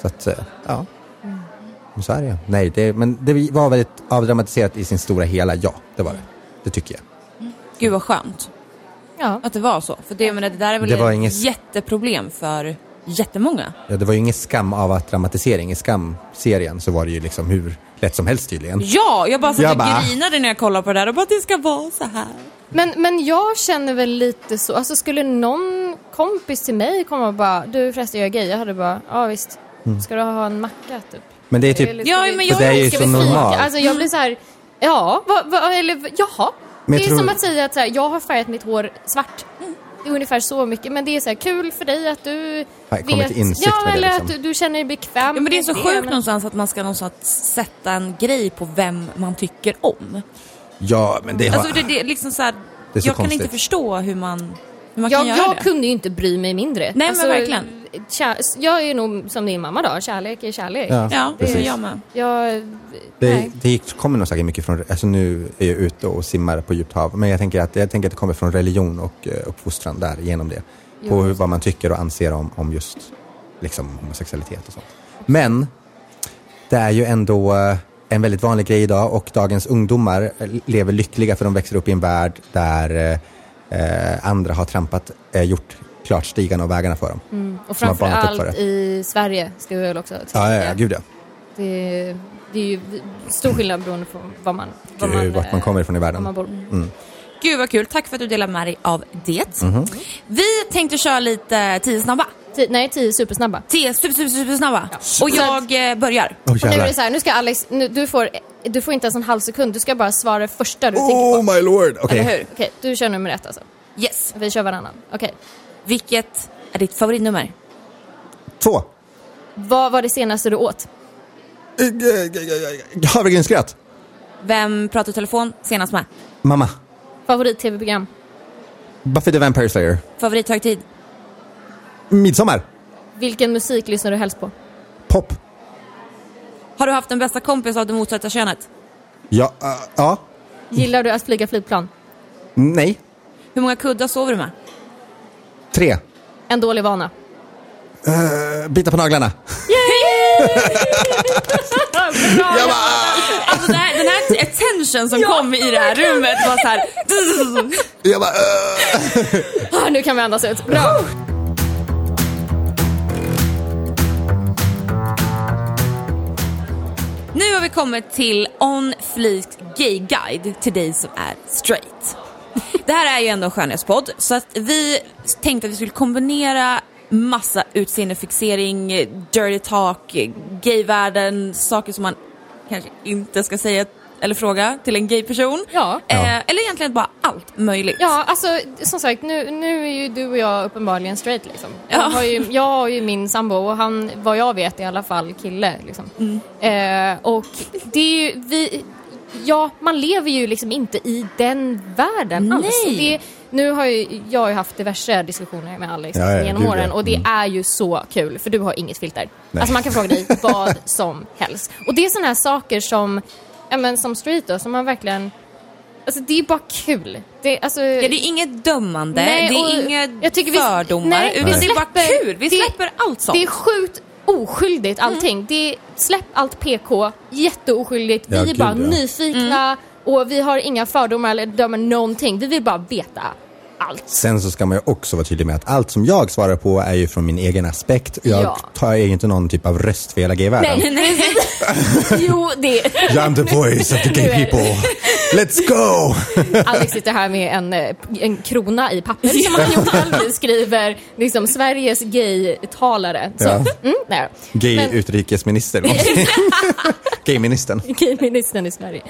Så att, eh, ja. Så är det ju. Nej, det, men det var väldigt avdramatiserat i sin stora hela, ja, det var det. Det tycker jag.
Gud vad skönt
Ja.
att det var så. För det, menar, det där är väl
Det var
ett
inget-
jätteproblem för jättemånga.
Ja, det var ju ingen skam av att dramatisering. I Skam-serien så var det ju liksom hur lätt som helst tydligen.
Ja, jag bara satt
Jag
och
bara-
grinade när jag kollade på det där och bara att det ska vara så här.
Men, men jag känner väl lite så, alltså skulle någon kompis till mig komma och bara, du förresten jag är gay, jag hade bara, ja visst, ska du ha en macka typ?
Men det är typ,
Ja, men jag-
det är ju
ska
så normalt.
Alltså jag blir så här, ja, vad, vad, eller jaha.
Men
det är
tror-
som att säga att så här, jag har färgat mitt hår svart. Det är ungefär så mycket, men det är så här kul för dig att du
insikt
ja, eller
liksom.
att du, du känner dig bekväm
Ja, men det är så sjukt
men-
någonstans att man ska någonstans sätta en grej på vem man tycker om.
ja men det har...
Alltså det, det är liksom så här,
Det är så
jag kan
konstigt.
inte förstå hur man, man
Jag,
kan göra
jag
det.
kunde ju inte bry mig mindre.
men verkligen.
Kär, jag är nog som din mamma då, kärlek är kärlek.
Ja,
Ja, det är
precis.
jag med.
Jag,
Det,
nej.
det gick- kommer nog säkert mycket från, alltså nu är jag ute och simmar på djupt hav, men jag tänker att, jag tänker att det kommer från religion och eh, uppfostran där genom det. På hur, vad man tycker och anser om, om just liksom, homosexualitet och sånt. Men det är ju ändå eh, en väldigt vanlig grej idag och dagens ungdomar eh, lever lyckliga för de växer upp i en värld där eh, eh, andra har trampat, eh, gjort klart stigarna och vägarna för dem.
Och
som har
framför
banat upp för
allt
det.
i Sverige, ska vi väl också
Ja,
tillägga.
ja, ja, gud ja.
Det, det är ju stor skillnad beroende på var man, var
Gud, vart man
eh,
kommer ifrån i
var
världen.
man bor.
Gud vad kul, tack för att du delar med dig av det.
Mhm.
Vi tänkte köra lite tio snabba.
Ti- nej, tio supersnabba.
Tio super, super, super snabba. Och jag eh, börjar.
Oh,
Och nu är det så här, nu ska Alex, nu, du, får, du får inte ens en halv sekund, du ska bara svara det första du tänker
Oh
på.
my lord! Okej.
Eller hur? Okej, du kör nummer ett alltså.
Yes.
Vi kör varannan. Okej.
Vilket är ditt favoritnummer?
Två.
Vad var det senaste du åt?
Havregrynsgröt.
Vem pratar i telefon senast med?
Mamma.
Favorit-tv-program?
Buffy the Vampire Slayer.
Favorithögtid?
Midsommar.
Vilken musik lyssnar du helst på?
Pop.
Har du haft en bästa kompis av det motsatta könet?
Ja. uh, ja.
Gillar du att flyga flygplan?
Nej.
Hur många kuddar sover du med?
Tre.
En dålig vana?
Uh, bita på naglarna.
Bra! *laughs*
Jag bara,
Alltså det här, den här attention som kom i det här rummet var så här.
jag bara, uh.
Ah, nu kan vi andas ut. Bra!
Nu har vi kommit till On Fleek Gay Guide till dig som är straight. Det här är ju ändå en skönhetspodd så att vi tänkte att vi skulle kombinera massa utseendefixering, dirty talk, gayvärlden, saker som man kanske inte ska säga eller fråga till en gay person.
Ja.
Eh,
Ja.
eller egentligen bara allt möjligt.
Ja, alltså som sagt, nu, nu är ju du och jag uppenbarligen straight liksom. Jag,
Ja.
har ju, jag har ju min sambo och han, vad jag vet, i alla fall kille liksom. Eh, och det är ju, vi, ja, man lever ju liksom inte i den världen alls.
Nej.
Det, nu har ju, jag har ju haft diverse diskussioner med Alex
Ja, ja,
genom
gud,
åren
ja.
och det
Mm.
är ju så kul för du har inget filter.
Nej.
Alltså man kan fråga dig *laughs* vad som helst. Och det är sådana här saker som, ja men som street då, som man verkligen Alltså det är bara kul. Det, alltså,
Ja, det är inget dömande,
Nej,
det är inga
vi-
fördomar,
nej,
utan
vi
det är bara
släpper-
kul. Vi
det-
släpper allt sånt.
Det är sjukt oskyldigt allting. Det är, släpp allt PK, jätteoskyldigt. Vi
Ja,
är
gud,
bara
ja.
nyfikna och vi har inga fördomar eller dömer någonting. Vi vill bara veta allt.
Sen så ska man ju också vara tydlig med att allt som jag svarar på är ju från min egen aspekt. Jag
Ja.
tar ju inte någon typ av röst för hela gayvärlden.
Nej, nej. *laughs* jo, det
I'm the voice of the gay
är
people. Let's go! *laughs*
Alex sitter här med en, eh, en krona i papper som han gjort själv. skriver liksom Sveriges gay-talare. Så,
Ja.
mm, nej.
Gay
Men-
utrikesminister. *laughs* Gayministern.
Gayministern i Sverige.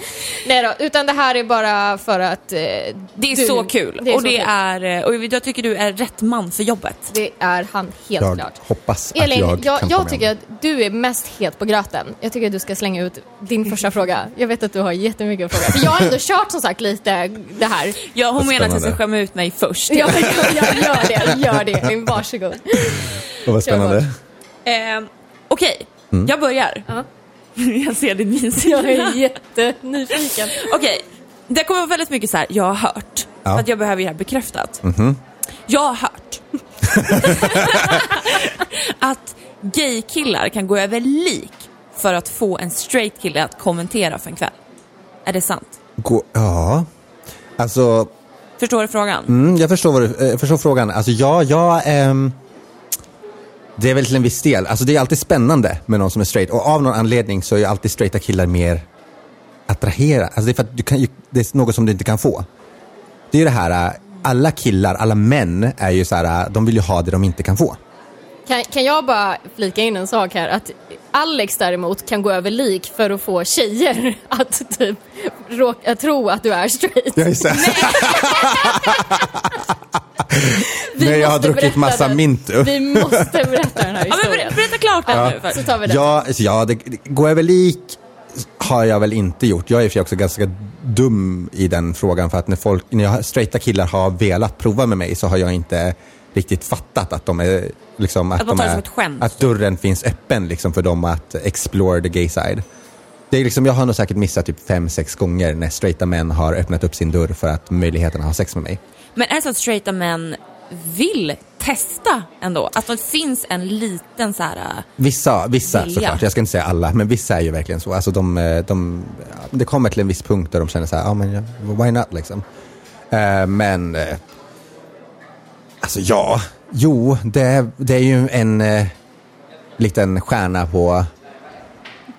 Nej då, utan det här är bara för att... Eh,
Det är
du-
så kul.
Det är
och,
så
det
kul.
är, eh, och jag tycker du är rätt man för jobbet.
Det är han helt
Jag
klart.
hoppas att
Elin,
jag
jag,
kan
jag,
ta med
tycker
honom.
att du är mest het på gröten. Jag tycker att du ska slänga ut din första fråga. Jag vet att du har jättemycket att fråga. För jag har ändå kört som sagt lite det här.
Ja, hon menar att jag ska skämma ut mig först.
Jag, jag, jag gör det, gör det. Men *laughs* Varsågod.
Åh, vad spännande.
Eh, Okej, jag börjar.
Ja. *laughs*
Jag ser din min
Jag är jättenyfiken.
Okej, det kommer vara väldigt mycket så här, jag har hört.
Ja.
För att jag behöver det här bekräftat. Jag har hört *laughs* att gaykillar kan gå över lik för att få en straight kille att kommentera för en kväll. Är det sant?
Gå, ja, alltså
Förstår du frågan?
Mm, jag, förstår vad du, eh, jag förstår frågan. Alltså ja, ja ehm, det är väl till en viss del. Alltså det är alltid spännande med någon som är straight. Och av någon anledning så är ju alltid straighta killar mer attrahera. Alltså det är för att du kan, det är något som du inte kan få. Det är ju det här, eh, alla killar, alla män är ju så här, eh, de vill ju ha det de inte kan få.
Kan, kan jag bara flika in en sak här? Att Alex däremot kan gå över lik för att få tjejer *laughs* att typ råka, tro att du är straight.
Jag är så *laughs*
Vi
Nej, jag har druckit massa
den.
Mintu.
Vi måste berätta den här
Ja, men
historien.
ber- berätta klart den nu
Så
först.
tar vi det.
Ja, alltså, ja det, det- gå över lik har jag väl inte gjort. Jag är för också ganska dum i den frågan för att när, folk, när jag, straighta killar har velat prova med mig så har jag inte riktigt fattat att de är liksom, att,
Att
de är, att dörren finns öppen liksom för dem att explore the gay side. Det är liksom, jag har nog säkert missat typ fem, sex gånger när straighta män har öppnat upp sin dörr för att möjligheten att ha sex med mig.
Men är det så att straighta män vill testa ändå? Att det finns en liten så här... äh,
Vissa, vissa
Vilja.
såklart, jag ska inte säga alla, men vissa är ju verkligen så. Alltså de, eh, de, det kommer till en viss punkt där de känner så här, ja men why not liksom. Eh, men, eh, alltså ja, jo, det, är- det är ju en eh, liten stjärna på,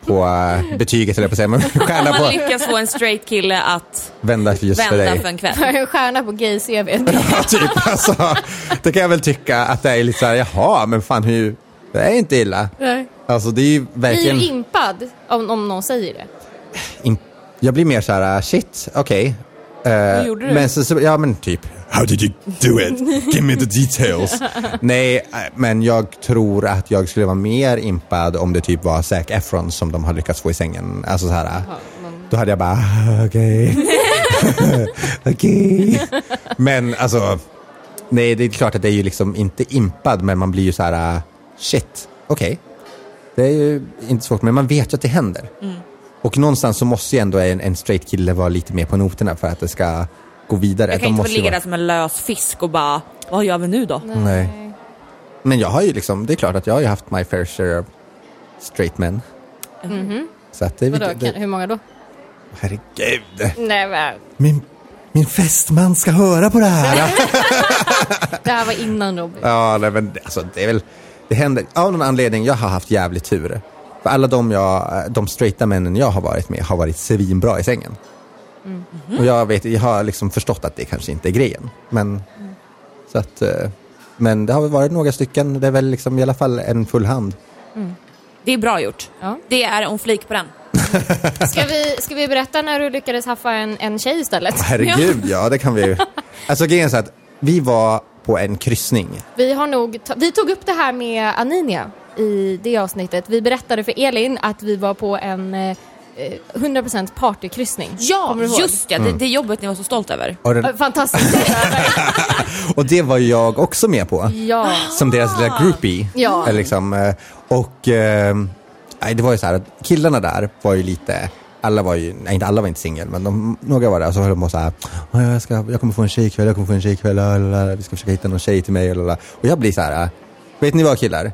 på eh, betyget, eller på att säga, men *laughs* stjärna
Man
på
lyckas få en straight kille att
vända för just för
vända
dig.
för en kväll.
För *laughs* en stjärna på gay-CV. *laughs*
Ja, typ, alltså, det kan jag väl tycka att det är lite så här, jaha, men fan hur, det är inte illa.
Nej.
Alltså det är ju verkligen...
Blir impad om, om någon säger det.
in, jag blir mer så här, shit, okej. Eh,
gjorde du?
Men så, så, ja men typ, how did you do it? Give me the details. *laughs* Nej, eh, men jag tror att jag skulle vara mer impad om det typ var Zac Efron som de har lyckats få i sängen. Alltså så här, då hade jag bara, "Ah, okej. *laughs* okej. Men alltså, nej det är klart att det är ju liksom inte impad, men man blir ju så här, shit, okej. Det är ju inte svårt, men man vet ju att det händer. Och någonstans så måste ju ändå en, en straight kille vara lite mer på noterna för att det ska gå vidare.
Jag kan
De
inte få ligga
vara-
där som en lös fisk och bara, vad gör vi nu då?
Nej. Men jag har ju liksom, det är klart att jag har ju haft my fair share of straight men. Så att det
Vadå,
vilket-
kan, hur många då?
Herregud.
Nej, men,
Min, min fästman ska höra på det här. *laughs*
det här var innan Robin.
ja, nej, men det- alltså, det är väl, det händer. Av någon anledning, jag har haft jävligt tur. För alla de, jag, de straighta männen jag har varit med har varit svinbra i sängen. Och jag, vet, jag har liksom förstått att det kanske inte är grejen. Men, så att, eh, men det har väl varit några stycken, det är väl liksom i alla fall en full hand.
Det är bra gjort.
Ja.
Det är en flik på den. *laughs*
Ska, vi, ska vi berätta när du lyckades haffa en, en tjej istället?
Herregud, ja det kan vi ju. *laughs* Alltså grejen är så att vi var på en kryssning.
Vi, har nog vi tog upp det här med Aninia i det avsnittet. Vi berättade för Elin att vi var på en eh, eh, 100% partykryssning.
Ja, just ja. Det, det jobbet ni var så stolt över.
Och, den,
Fantastiskt. *laughs*
och det var jag också med på.
ja.
Som deras lilla groupie.
Ja.
Liksom, eh, och eh, det var ju så här att killarna där var ju lite, alla var ju, nej inte alla var inte singel, men de, några var där och så höll de på så här, "Åh, jag, ska, jag kommer få en tjejkväll, jag kommer få en tjejkväll, vi ska försöka hitta någon tjej till mig. lalala." Och jag blir så här, eh, vet ni vad killar?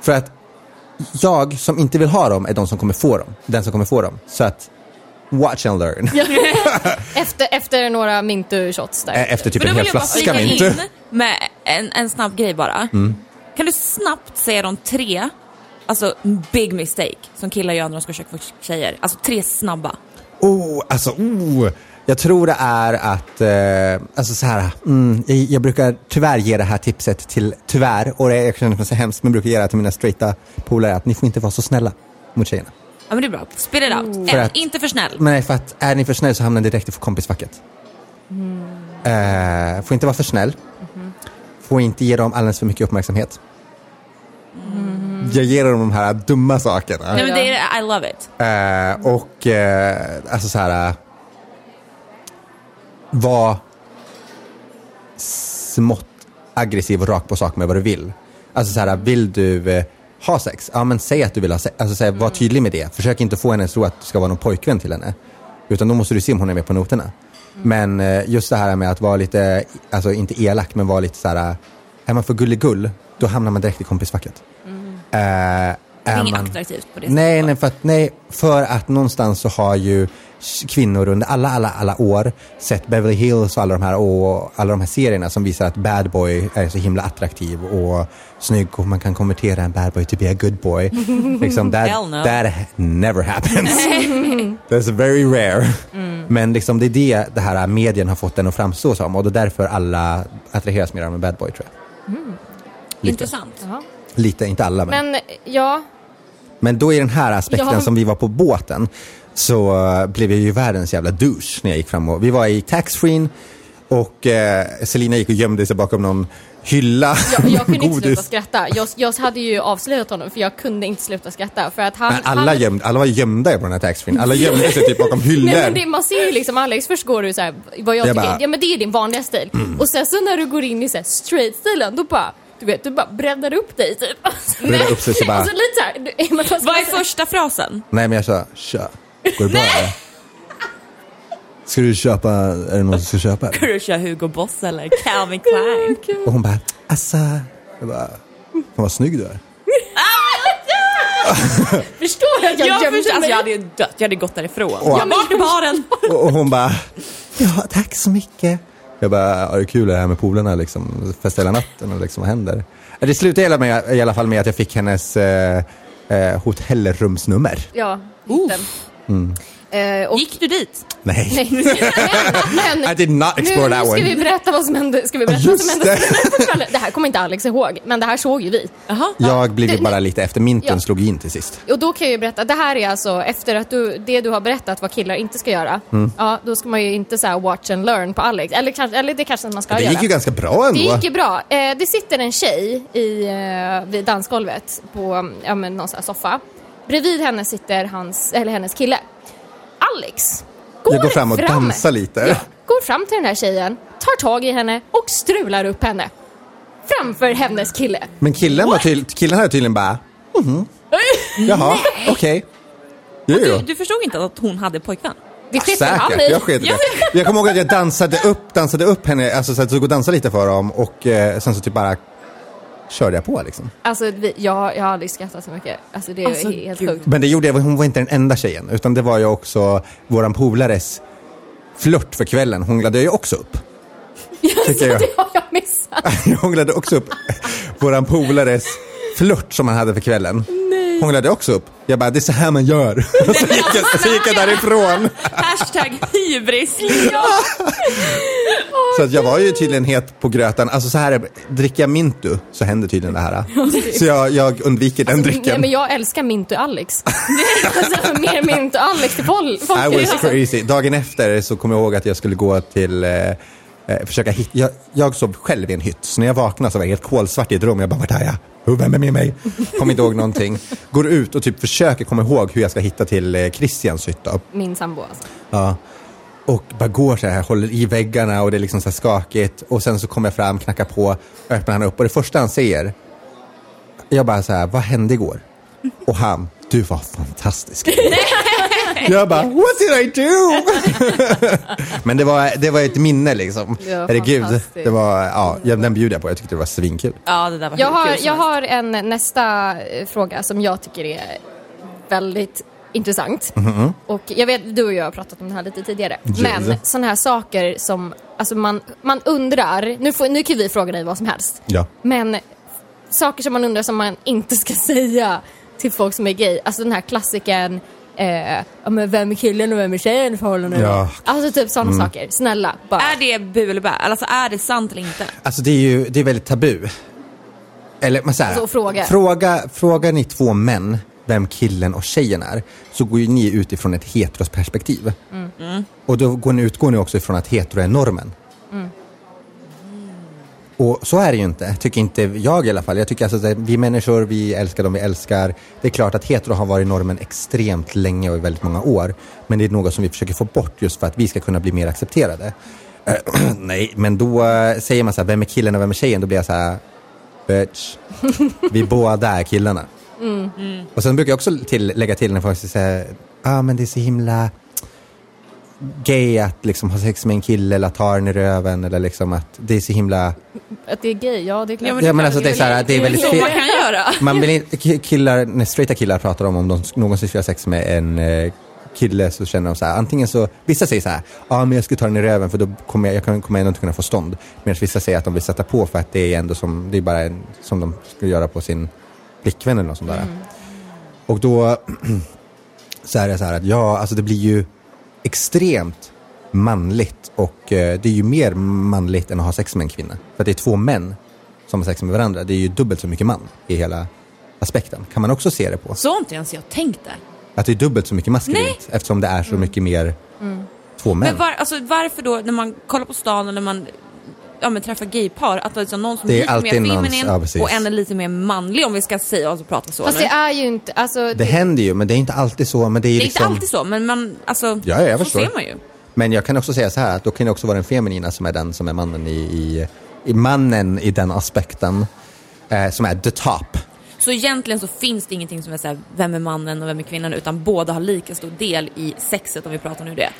För att jag som inte vill ha dem är de som kommer få dem, den som kommer få dem. Så att, watch and learn. *laughs*
efter, efter några Mintu-shots där.
Efter typ
Men
en hel flaska
flika
mint. Mm.
in med en, en snabb grej bara. Kan du snabbt säga de tre, alltså big mistake, som killar gör när de ska försöka få tjejer? Alltså tre snabba.
Oh, alltså, oh. Jag tror det är att, eh, alltså så här, mm, jag, jag brukar tyvärr ge det här tipset till, tyvärr, och det, jag känner mig så hemskt, men brukar ge det till mina straighta polare, att ni får inte vara så snälla mot tjejerna.
Ja men det är bra. Spit it out.
För
En,
att-
inte för snäll.
Men nej, för att är ni för snäll så hamnar ni direkt i kompisfacket. Eh, får inte vara för snäll. Får inte ge dem alldeles för mycket uppmärksamhet. Jag ger dem de här dumma sakerna.
Nej men det är, I love it.
Eh, och eh, alltså så här. Eh, Var smått aggressiv och rak på sak med vad du vill. Alltså så här, vill du, eh, ha sex, ja men säg att du vill ha sex. Alltså så här, var tydlig med det. Försök inte få henne att tro att du ska vara någon pojkvän till henne. Utan då måste du se om hon är med på noterna. Men eh, just det här med att vara lite, alltså inte elak, men vara lite så här, är man för gulligull, då hamnar man direkt i kompisfacket. Eh,
Det är inget
man-
attraktivt på det
Nej,
sättet.
nej för, att, nej, för att någonstans så har ju kvinnor under alla, alla, alla år sett Beverly Hills och alla de här, och alla de här serierna som visar att bad boy är så himla attraktiv och snygg och man kan konvertera en bad boy to be a good boy. *laughs* liksom, that,
Hell no.
that never happens. *laughs* That's very rare. Men liksom, det är det det här medien har fått den att framstå som och det är därför alla attraheras mer av en bad boy tror jag. Lite.
Intressant.
Lite, inte alla men.
Men ja,
Men då i den här aspekten
Ja.
som vi var på båten så eh, blev jag ju världens jävla douche när jag gick fram och vi var i taxfree och eh, Selina gick och gömde sig bakom någon hylla
jag, jag kunde *laughs* inte sluta skratta. Jag, jag hade ju avslöjat honom för jag kunde inte sluta skratta. För att han,
Men alla,
han,
gömde, alla var gömda på den här taxfree. Alla *laughs* gömde sig typ bakom hyllor.
Nej men det, man ser ju liksom Alex, först går du så här, vad jag
Jag
tycker,
bara-
ja men det är din vanliga stil. Och sen så när du går in i så straight-stilen, då bara, du vet, du bara breddar upp dig typ. Alltså,
Breddar upp sig så *laughs* bara-
Alltså lite så här, du- men vad
är
man
första frasen?
Nej men jag sa, tja, går det bra eller? Ska du köpa, är det någon som ska köpa?
Ska du köra Hugo Boss eller Calvin Klein?
Och hon bara, alltså, jag bara, fan vad snygg du är. *laughs*
Förstår du att jag,
Jag,
gömde
förstår, alltså,
mig?
jag hade ju dött, jag hade gått därifrån.
Och-
jag vart i baren.
Och *laughs* och hon bara, ja tack så mycket. Jag bara, ja, det är kul det här med polarna liksom, festa hela natten och liksom, vad händer? Det slutade hela med, i alla fall med att jag fick hennes eh, eh, hotellrumsnummer.
Ja, hitten. Eh, och,
Gick du dit?
Nej,
nej, men, *laughs* men
I did not
nu,
explore
nu
that
ska
one.
vi berätta vad som hände, ska vi berätta vad som hände
det. *laughs*
Det här kommer inte Alex ihåg, men det här såg ju vi.
Jaha.
Jag blev ju
Det-
bara
nej.
lite efter, minten
Ja.
slog in till sist.
Och då kan jag ju berätta, det här är alltså efter att du, det du har berättat vad killar inte ska göra.
Mm.
Ja, då ska man ju inte så här watch and learn på Alex. Eller, kanske, eller det kanske man ska
Det
göra.
gick ju ganska bra ändå.
Det gick ju bra. Eh, det sitter en tjej i, eh, vid dansgolvet på ja, men, någon sån här soffa. Bredvid henne sitter hans, eller hennes kille. Alex går,
Jag går fram och dansar lite.
Ja, går fram till den här tjejen, tar tag i henne och strular upp henne. Framför hennes kille.
Men killen, var tydl- killen hade tydligen bara, mhm. *laughs* Jaha, okej. Jo.
Du, du förstod inte att hon hade pojkvän?
Det sket väl han i.
jag sket det. Jag kommer ihåg att jag dansade upp, dansade upp henne, alltså så att jag stod och dansade lite för dem och eh, sen så typ bara körde jag på liksom.
Alltså, vi, jag, jag har aldrig skrattat så mycket. Alltså, det är
Alltså,
helt sjukt.
Men det gjorde jag, hon var inte den enda tjejen, utan det var ju också våran polares flört för kvällen hånglade jag ju också upp. Jag. *laughs*
Det har jag missat. *laughs*
Jag hånglade också upp våran polares flört som han hade för kvällen. Hånglade jag också upp. Jag bara, det är så här man gör. *laughs* Så gick jag, så gick jag därifrån.
Hashtag hybris. *laughs*
Så att jag var ju tydligen het på gröten. Alltså så här, är- dricker jag Mintu så händer tydligen det här. Så jag, jag undviker den
Nej,
drycken.
men jag älskar Mint och Alex. *laughs* alltså, mer Mint och Alex till folk.
I was
liksom-
crazy. Dagen efter så kom jag ihåg att jag skulle gå till eh, eh, försöka hitta, jag, jag sov själv i en hytt, så när jag vaknade så var jag helt kolsvart i ett rum. Jag bara, vart är jag? Vem är med mig? *laughs* Kommer inte ihåg någonting. Går ut och typ försöker komma ihåg hur jag ska hitta till eh, Christians hytt då.
Min sambo alltså.
Ja. Och bara går så här, håller i väggarna och det är liksom så här skakigt. Och sen så kommer jag fram, knackar på, öppnar han upp och det första han säger, jag bara så här, vad hände igår? *laughs* Och han, du var fantastisk. *laughs* *laughs* jag bara, what did I do? *laughs* Men det var, det var ett minne liksom.
Det var
Herregud, det var, ja, ja, den bjuder jag på. Jag tyckte det var svinkul.
Ja, det där var
Jag har,
kul
jag har en nästa eh, fråga som jag tycker är väldigt intressant. Och jag vet, du och jag har pratat om det här lite tidigare.
Yes.
Men sådana här saker som, alltså man, man undrar, nu, får, nu kan vi fråga dig vad som helst.
Ja.
Men saker som man undrar som man inte ska *laughs* säga till folk som är gay. Alltså den här klassiken Eh, ja, men vem är killen och vem är tjejen i förhållandet?
Ja.
Alltså typ sådana saker. Snälla, bara.
Är det bu eller bä? Alltså är det sant eller inte?
Alltså det är ju det är väldigt tabu. Eller men så här,
Alltså, fråga.
fråga. Frågar ni två män vem killen och tjejen är så går ju ni utifrån ett heterosperspektiv.
Mm.
Och då går ni, utgår ni också ifrån att hetero är normen.
Mm.
Och så är det ju inte, tycker inte jag i alla fall. Jag tycker alltså att vi människor, vi älskar dem vi älskar. Det är klart att hetero har varit normen extremt länge och i väldigt många år. Men det är något som vi försöker få bort just för att vi ska kunna bli mer accepterade. *clears throat* Nej, men då eh, säger man så här, vem är killen och vem är tjejen? Då blir jag så här, bitch, *laughs* vi båda är killarna. Och sen brukar jag också till, lägga till när folk säger ja ah, men det är så himla gay att liksom ha sex med en kille eller att ta den i röven eller liksom att det är så himla...
Att det är gay, ja det är klart.
Ja, men
Ja men alltså det är så här, det är väldigt fel.
man kan göra.
Man vill inte, ki- killar, när straighta killar pratar om om de någonsin ska ha sex med en eh, kille så känner de så här, antingen så, vissa säger så här, ja men jag ska ta den i röven för då kommer jag, jag kommer ändå inte kunna få stånd. Medan vissa säger att de vill sätta på för att det är ändå som, det är bara en, som de skulle göra på sin flickvän eller något sånt där. Och då *clears throat* så är det så här att ja, alltså det blir ju extremt manligt och eh, det är ju mer manligt än att ha sex med en kvinna. För att det är två män som har sex med varandra. Det är ju dubbelt så mycket man i hela aspekten. Kan man också se det på.
Så har inte ens jag tänkt där.
Att det är dubbelt så mycket maskulint eftersom det är så mycket mer två män.
Men var, alltså, varför då när man kollar på stan eller man ja, men träffar gaypar, att det är liksom någon som
Det är
lite mer feminin
ja,
och en är lite mer manlig om vi ska säga och prata så
Fast
nu.
det är ju inte, alltså...
Det händer ju, men det är inte alltid så. Men det är, ju
Det är
liksom...
inte alltid så, men man, alltså,
Ja, jag
så
förstår.
ser man ju.
Men jag kan också säga så här, att då kan det också vara den feminina som är den som är mannen i, i, i mannen i den aspekten. Eh, som är the top.
Så egentligen så finns det ingenting som är såhär, vem är mannen och vem är kvinnan, utan båda har lika stor del i sexet om vi pratar nu det.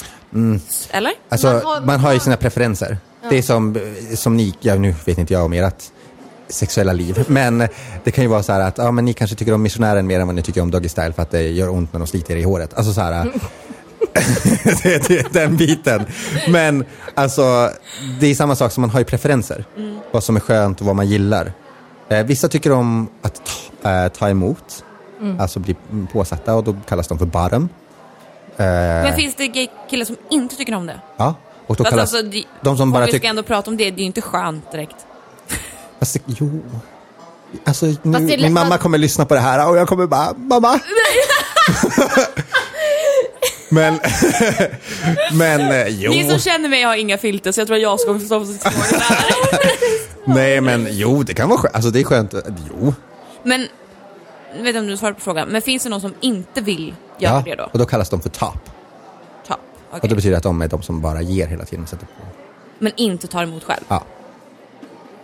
Eller?
Alltså,
Man
man
har-
har, ju sina preferenser. Det är som, som ni, ja, nu vet inte jag om ert sexuella liv, *laughs* men det kan ju vara så här att ja, men ni kanske tycker om missionären mer än vad ni tycker om Doggy Style för att det gör ont när de sliter er i håret. Alltså så här, *laughs* *laughs* det, det, den biten. Men alltså, det är samma sak som man har ju preferenser. Vad som är skönt och vad man gillar. Eh, vissa tycker om att ta, eh, ta emot, alltså bli påsatta och då kallas de för bottom. Eh,
Men finns det killar som inte tycker om det?
ja, och då
Fast
kallas
alltså, det-
de som
om
bara
vi ska ändå prata om det, det är ju inte skönt direkt.
Alltså, jo. Alltså, nu,
det lätt
min mamma kommer lyssna på det här och jag kommer bara, mamma. *laughs* men, *laughs* men eh, jo.
Ni som känner mig har inga filter, så jag tror att jag ska också stå på sitt fråga där. *laughs*
Nej men jo, det kan vara skönt. Alltså det är skönt. Jo.
Men, jag vet inte om du svarar på frågan, men finns det någon som inte vill göra det då?
och då kallas de för top.
Okej.
Och det betyder att de är de som bara ger hela tiden. Sätter på.
Men inte tar emot själv?
Ja.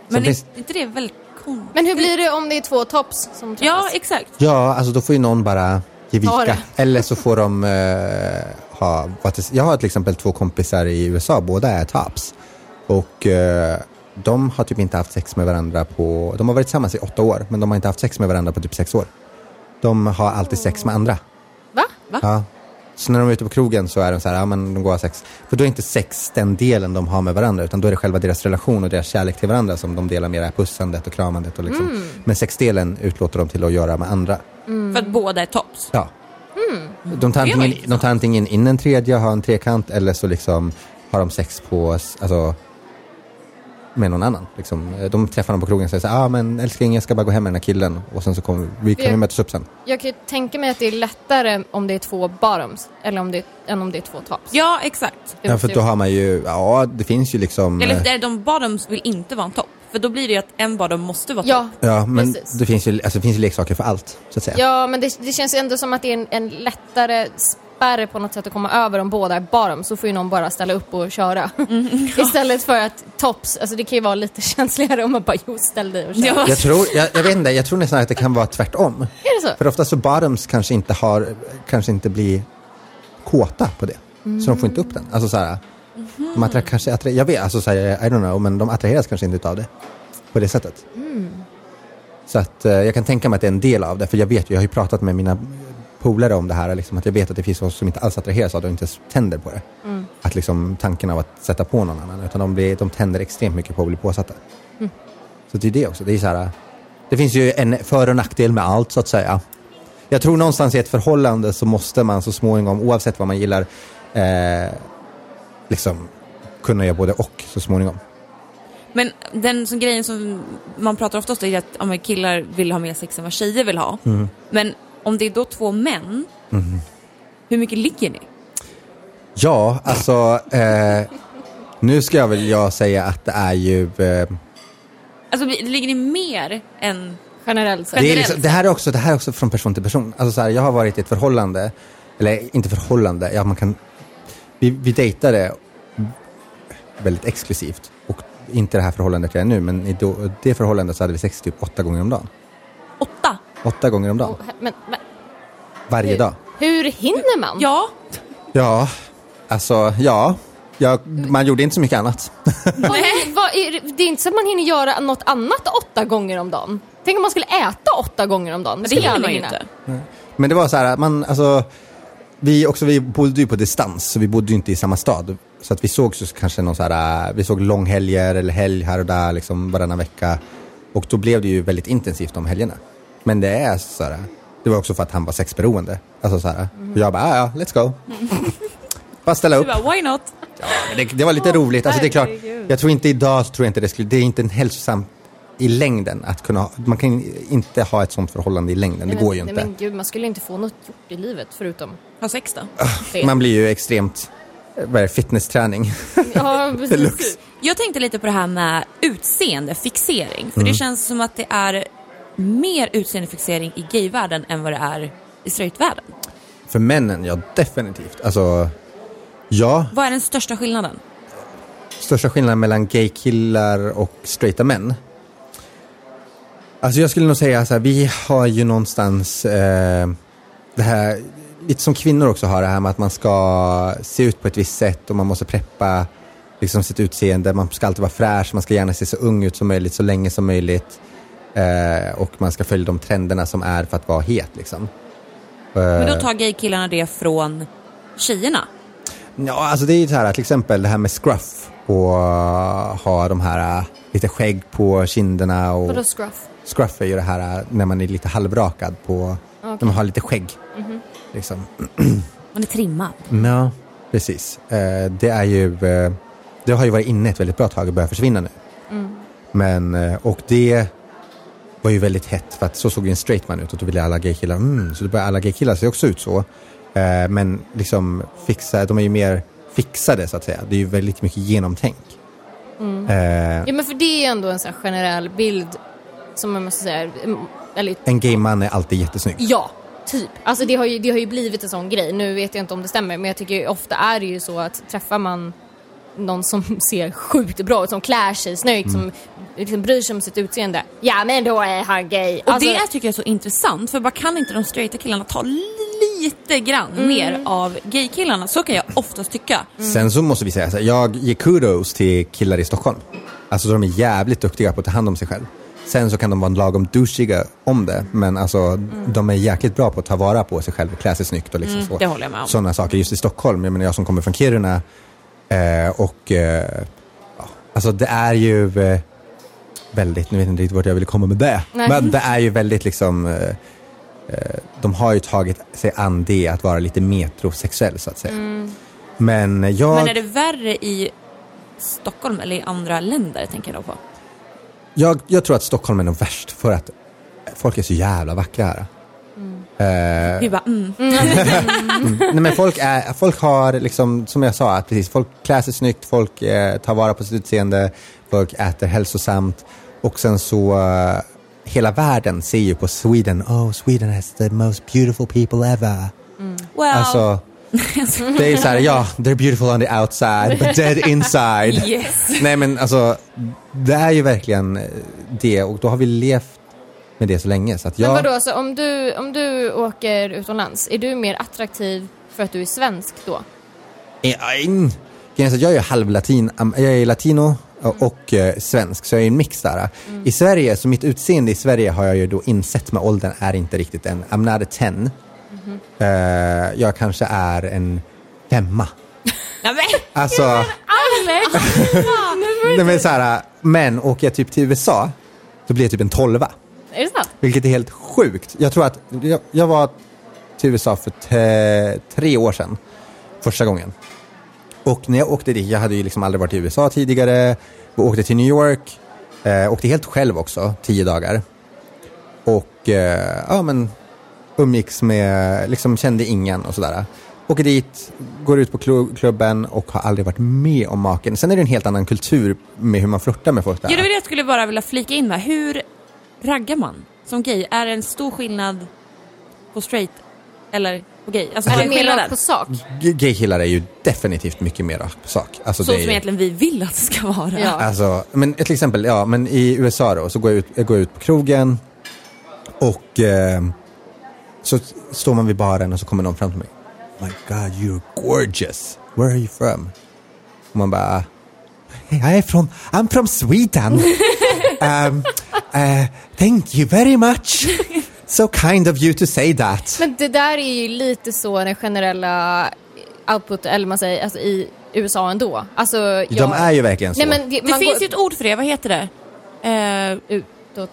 Men
finns-
är inte det väldigt konstigt?
Men hur blir det om det är två tops som träffas?
Ja, exakt.
ja, alltså då får ju någon bara ge
Ta
vika.
det.
Eller så får de eh, ha, jag har till exempel två kompisar i USA, båda är tops. Och eh, de har typ inte haft sex med varandra på, de har varit tillsammans i åtta år, men de har inte haft sex med varandra på typ sex år. De har alltid sex med andra.
Va?
Va?
Ja. Så när de är ute på krogen så är de så här, ja men de går och har sex. För då är inte sex den delen de har med varandra, utan då är det själva deras relation och deras kärlek till varandra som de delar med det här pussandet och kramandet. Och liksom. Men sexdelen utlåter de till att göra med andra.
För att båda är tops.
Ja. De, tar antingen, de tar antingen in en tredje har en trekant eller så liksom har de sex på, alltså, med någon annan. Liksom. De träffar någon på krogen och säger så ah, men älskling jag ska bara gå hem med den här killen och sen så kommer vi, kan vi
Det-
mötas upp sen.
Jag kan ju tänka mig att det är lättare om det är två bottoms eller om det, än om det är två tops.
Ja, exakt.
Ja, för då har man ju, ja det finns ju liksom
Eller
eh,
där de bottoms vill inte vara en topp. För då blir det ju att en bottom måste vara
Ja,
topp.
Ja, men
precis.
det finns, ju, alltså, det finns ju leksaker för allt, så att säga.
Ja, men det, det känns ändå som att det är en, en lättare spärr på något sätt att komma över om båda är bottoms. Så får ju någon bara ställa upp och köra. *laughs* Istället för att tops, alltså det kan ju vara lite *laughs* känsligare om man bara jo, ställ dig och kör.
Ja.
Jag tror, jag, jag vet inte, jag tror nästan att det kan vara tvärtom.
Är det så?
För ofta så bottoms kanske inte har, kanske inte blir kåta på det. Så de får inte upp den. Alltså så här, de attra, kanske attra, jag vet, alltså så här, I don't know, men de attraheras kanske inte av det. På det sättet. Så att eh, jag kan tänka mig att det är en del av det, för jag vet ju, jag har ju pratat med mina polare om det här, liksom, att jag vet att det finns folk som inte alls attraheras av det och inte ens tänder på det. Att liksom tanken av att sätta på någon annan, utan de, blir, de tänder extremt mycket på att bli påsatta. Så det är det också, det är så här, det finns ju en för och nackdel med allt så att säga. Jag tror någonstans i ett förhållande så måste man så småningom, oavsett vad man gillar, eh, liksom kunna göra både och så småningom.
Men den som, grejen som man pratar oftast om är att men killar vill ha mer sex än vad tjejer vill ha.
Mm.
Men om det är då två män, hur mycket ligger ni?
Ja, alltså eh, nu ska jag väl jag säga att det är ju eh,
Alltså ligger ni mer än...
Generellt sett.
Det, liksom, det, här är också, det här är också från person till person. Alltså så här, jag har varit i ett förhållande, eller inte förhållande, ja, man kan, vi, vi dejtade väldigt exklusivt. Och inte det här förhållandet jag är nu, men i det förhållandet så hade vi sex typ åtta gånger om dagen.
Åtta?
Åtta gånger om dagen.
Oh, men, men,
Varje
hur,
dag.
hur hinner man?
Ja,
Ja, alltså ja. ja. Man gjorde inte så mycket annat.
Vad, vad är, det- det är inte så att man hinner göra något annat åtta gånger om dagen. Tänk om man skulle äta åtta gånger om dagen.
men det hinner
jag
man ju inte.
Men det var så här, att man, alltså, vi, också, vi bodde ju på distans, så vi bodde ju inte i samma stad. Så att vi såg så kanske någon så här, vi såg långhelger eller helg här och där liksom varannan vecka. Och då blev det ju väldigt intensivt de helgerna. Men det är så här, det var också för att han var sexberoende. Alltså så här, och jag bara, "Ah, ja, let's go. *laughs* bara ställa
Du
upp.
bara, why not?
Men det, det var lite roligt. Alltså, det är klart, jag tror inte idag, tror jag inte det skulle, det är inte en hälsosam i längden att kunna man kan inte ha ett sånt förhållande i längden. Det
Nej,
går ju inte.
Nej, men gud, man skulle inte få något gjort i livet förutom
Ha sex då?
det.
Man blir ju extremt, vad är det, fitnessträning.
ja, precis. *laughs*
Jag tänkte lite på det här med utseendefixering. För
Mm.
det känns som att det är mer utseendefixering i gayvärlden än vad det är i straightvärlden.
För männen, ja definitivt. Alltså, ja,
Vad är den största skillnaden?
största skillnaden mellan gay-killar och straighta män. Alltså jag skulle nog säga så här, vi har ju någonstans eh, det här, lite som kvinnor också har det här med att man ska se ut på ett visst sätt och man måste preppa liksom sitt utseende, man ska alltid vara fräsch, man ska gärna se så ung ut som möjligt, så länge som möjligt. Eh, och man ska följa de trenderna som är för att vara het liksom.
Men
Eh.
då tar gaykillarna det från tjejerna.
Ja, alltså det är ju så här till exempel det här med scruff och uh, ha de här lite skägg på kinderna och
Vadå scruff?
scruff är ju det här när man är lite halvrakad på, när man har lite skägg. Liksom. *clears throat*
Man är trimmad.
Ja, precis. Eh, det är ju, eh, det har ju varit inne ett väldigt bra tag och börjar försvinna nu. Men, eh, och det var ju väldigt hett för att så såg ju en straight man ut och då ville alla gaykillar, mm, så då började alla gaykillar se också ut så. Eh, men liksom fixa, de är ju mer fixade så att säga. Det är ju väldigt mycket genomtänk. Eh,
Ja, men för det är ju ändå en sån här generell bild som man måste säga, mm, eller
en gay man är alltid jättesnygg.
ja, typ. Alltså det har, ju, det har ju blivit en sån grej. Nu vet jag inte om det stämmer, men jag tycker ofta är det ju så att träffar man någon som ser sjukt bra ut, som klär sig snyggt, som liksom bryr sig om sitt utseende. Ja, men då är han gay.
Och
Alltså,
det tycker jag är så intressant, för vad kan inte de straighta killarna ta lite grann mer av gaykillarna? Så kan jag oftast tycka.
Sen så måste vi säga så här, jag ger kudos till killar i Stockholm. Alltså de är jävligt duktiga på att ta hand om sig själv. Sen så kan de vara lagom douchiga om det, men alltså de är jäkligt bra på att ta vara på sig själv och klä sig snyggt och liksom så.
det håller jag med om.
Sådana saker. Just i Stockholm, jag menar jag som kommer från Kiruna eh, och eh, ja, alltså det är ju eh, väldigt, nu vet jag inte riktigt vart jag ville komma med det,
Nej.
men det är ju väldigt liksom eh, eh, de har ju tagit sig an det att vara lite metrosexuell så att säga. Men jag...
Men är det värre i Stockholm eller i andra länder, tänker jag då på?
Jag, jag tror att Stockholm är nog värst för att folk är så jävla vackra här. Eh,
Vi bara, mm.
nej men folk, är, folk har liksom, som jag sa, att precis, folk klär sig snyggt, folk eh, tar vara på sitt utseende, folk äter hälsosamt och sen så eh, hela världen ser ju på Sweden, oh Sweden has the most beautiful people ever.
Well,
Alltså, det är så här, ja, they're beautiful on the outside but dead inside. *laughs*
yes.
Nej men alltså, det är ju verkligen eh, det och då har vi levt med det så länge så att
Men
jag...
vadå, så om du, om du åker utomlands, är du mer attraktiv för att du är svensk då?
Eh, Grejen är att Jag är halvlatin, jag är latino och, eh, svensk, så jag är en mix där. I Sverige, så mitt utseende i Sverige har jag ju då insett med åldern är inte riktigt en, I'm not a ten. Eh, jag kanske är en femma. *laughs*
Men,
Alltså,
Alex! *laughs*
nej, men, så här, men åker jag typ till USA, då blir jag typ en tolva.
Är det sant?
Vilket är helt sjukt. Jag tror att jag, jag var till USA för te, tre år sedan. Första gången. Och när jag åkte dit, jag hade ju liksom aldrig varit i USA tidigare. Och åkte till New York. Eh, åkte helt själv också, tio dagar. Och eh, ja men umgicks med, liksom kände ingen och sådär. Åker dit, går ut på klu- klubben och har aldrig varit med om maken. Sen är det en helt annan kultur med hur man flörtar med folk där.
ja, det var det jag skulle bara vilja flika in med. Hur raggar man som gay? Är det en stor skillnad på straight eller på gay? Alltså,
Är det
är
mer rakt på sak?
G- Gaykillar är ju definitivt mycket mer rakt på sak. Alltså,
Så
det
som
är,
egentligen vi vill att det ska vara.
Ja.
alltså, men till exempel, ja, men i USA då, så går jag ut, jag går ut på krogen Och eh, så står man vid baren och så kommer någon fram till mig. My God, you're gorgeous. Where are you from? Och man bara, jag är från, I'm from Sweden. *laughs* um, uh, thank you very much. *laughs* So kind of you to say that.
Men det där är ju lite så den generella output, eller man säger, alltså i USA ändå. Alltså, jag...
De är ju verkligen så.
Nej, men det,
Det finns
går
ju ett ord för det, vad heter det? Eh,
utåt.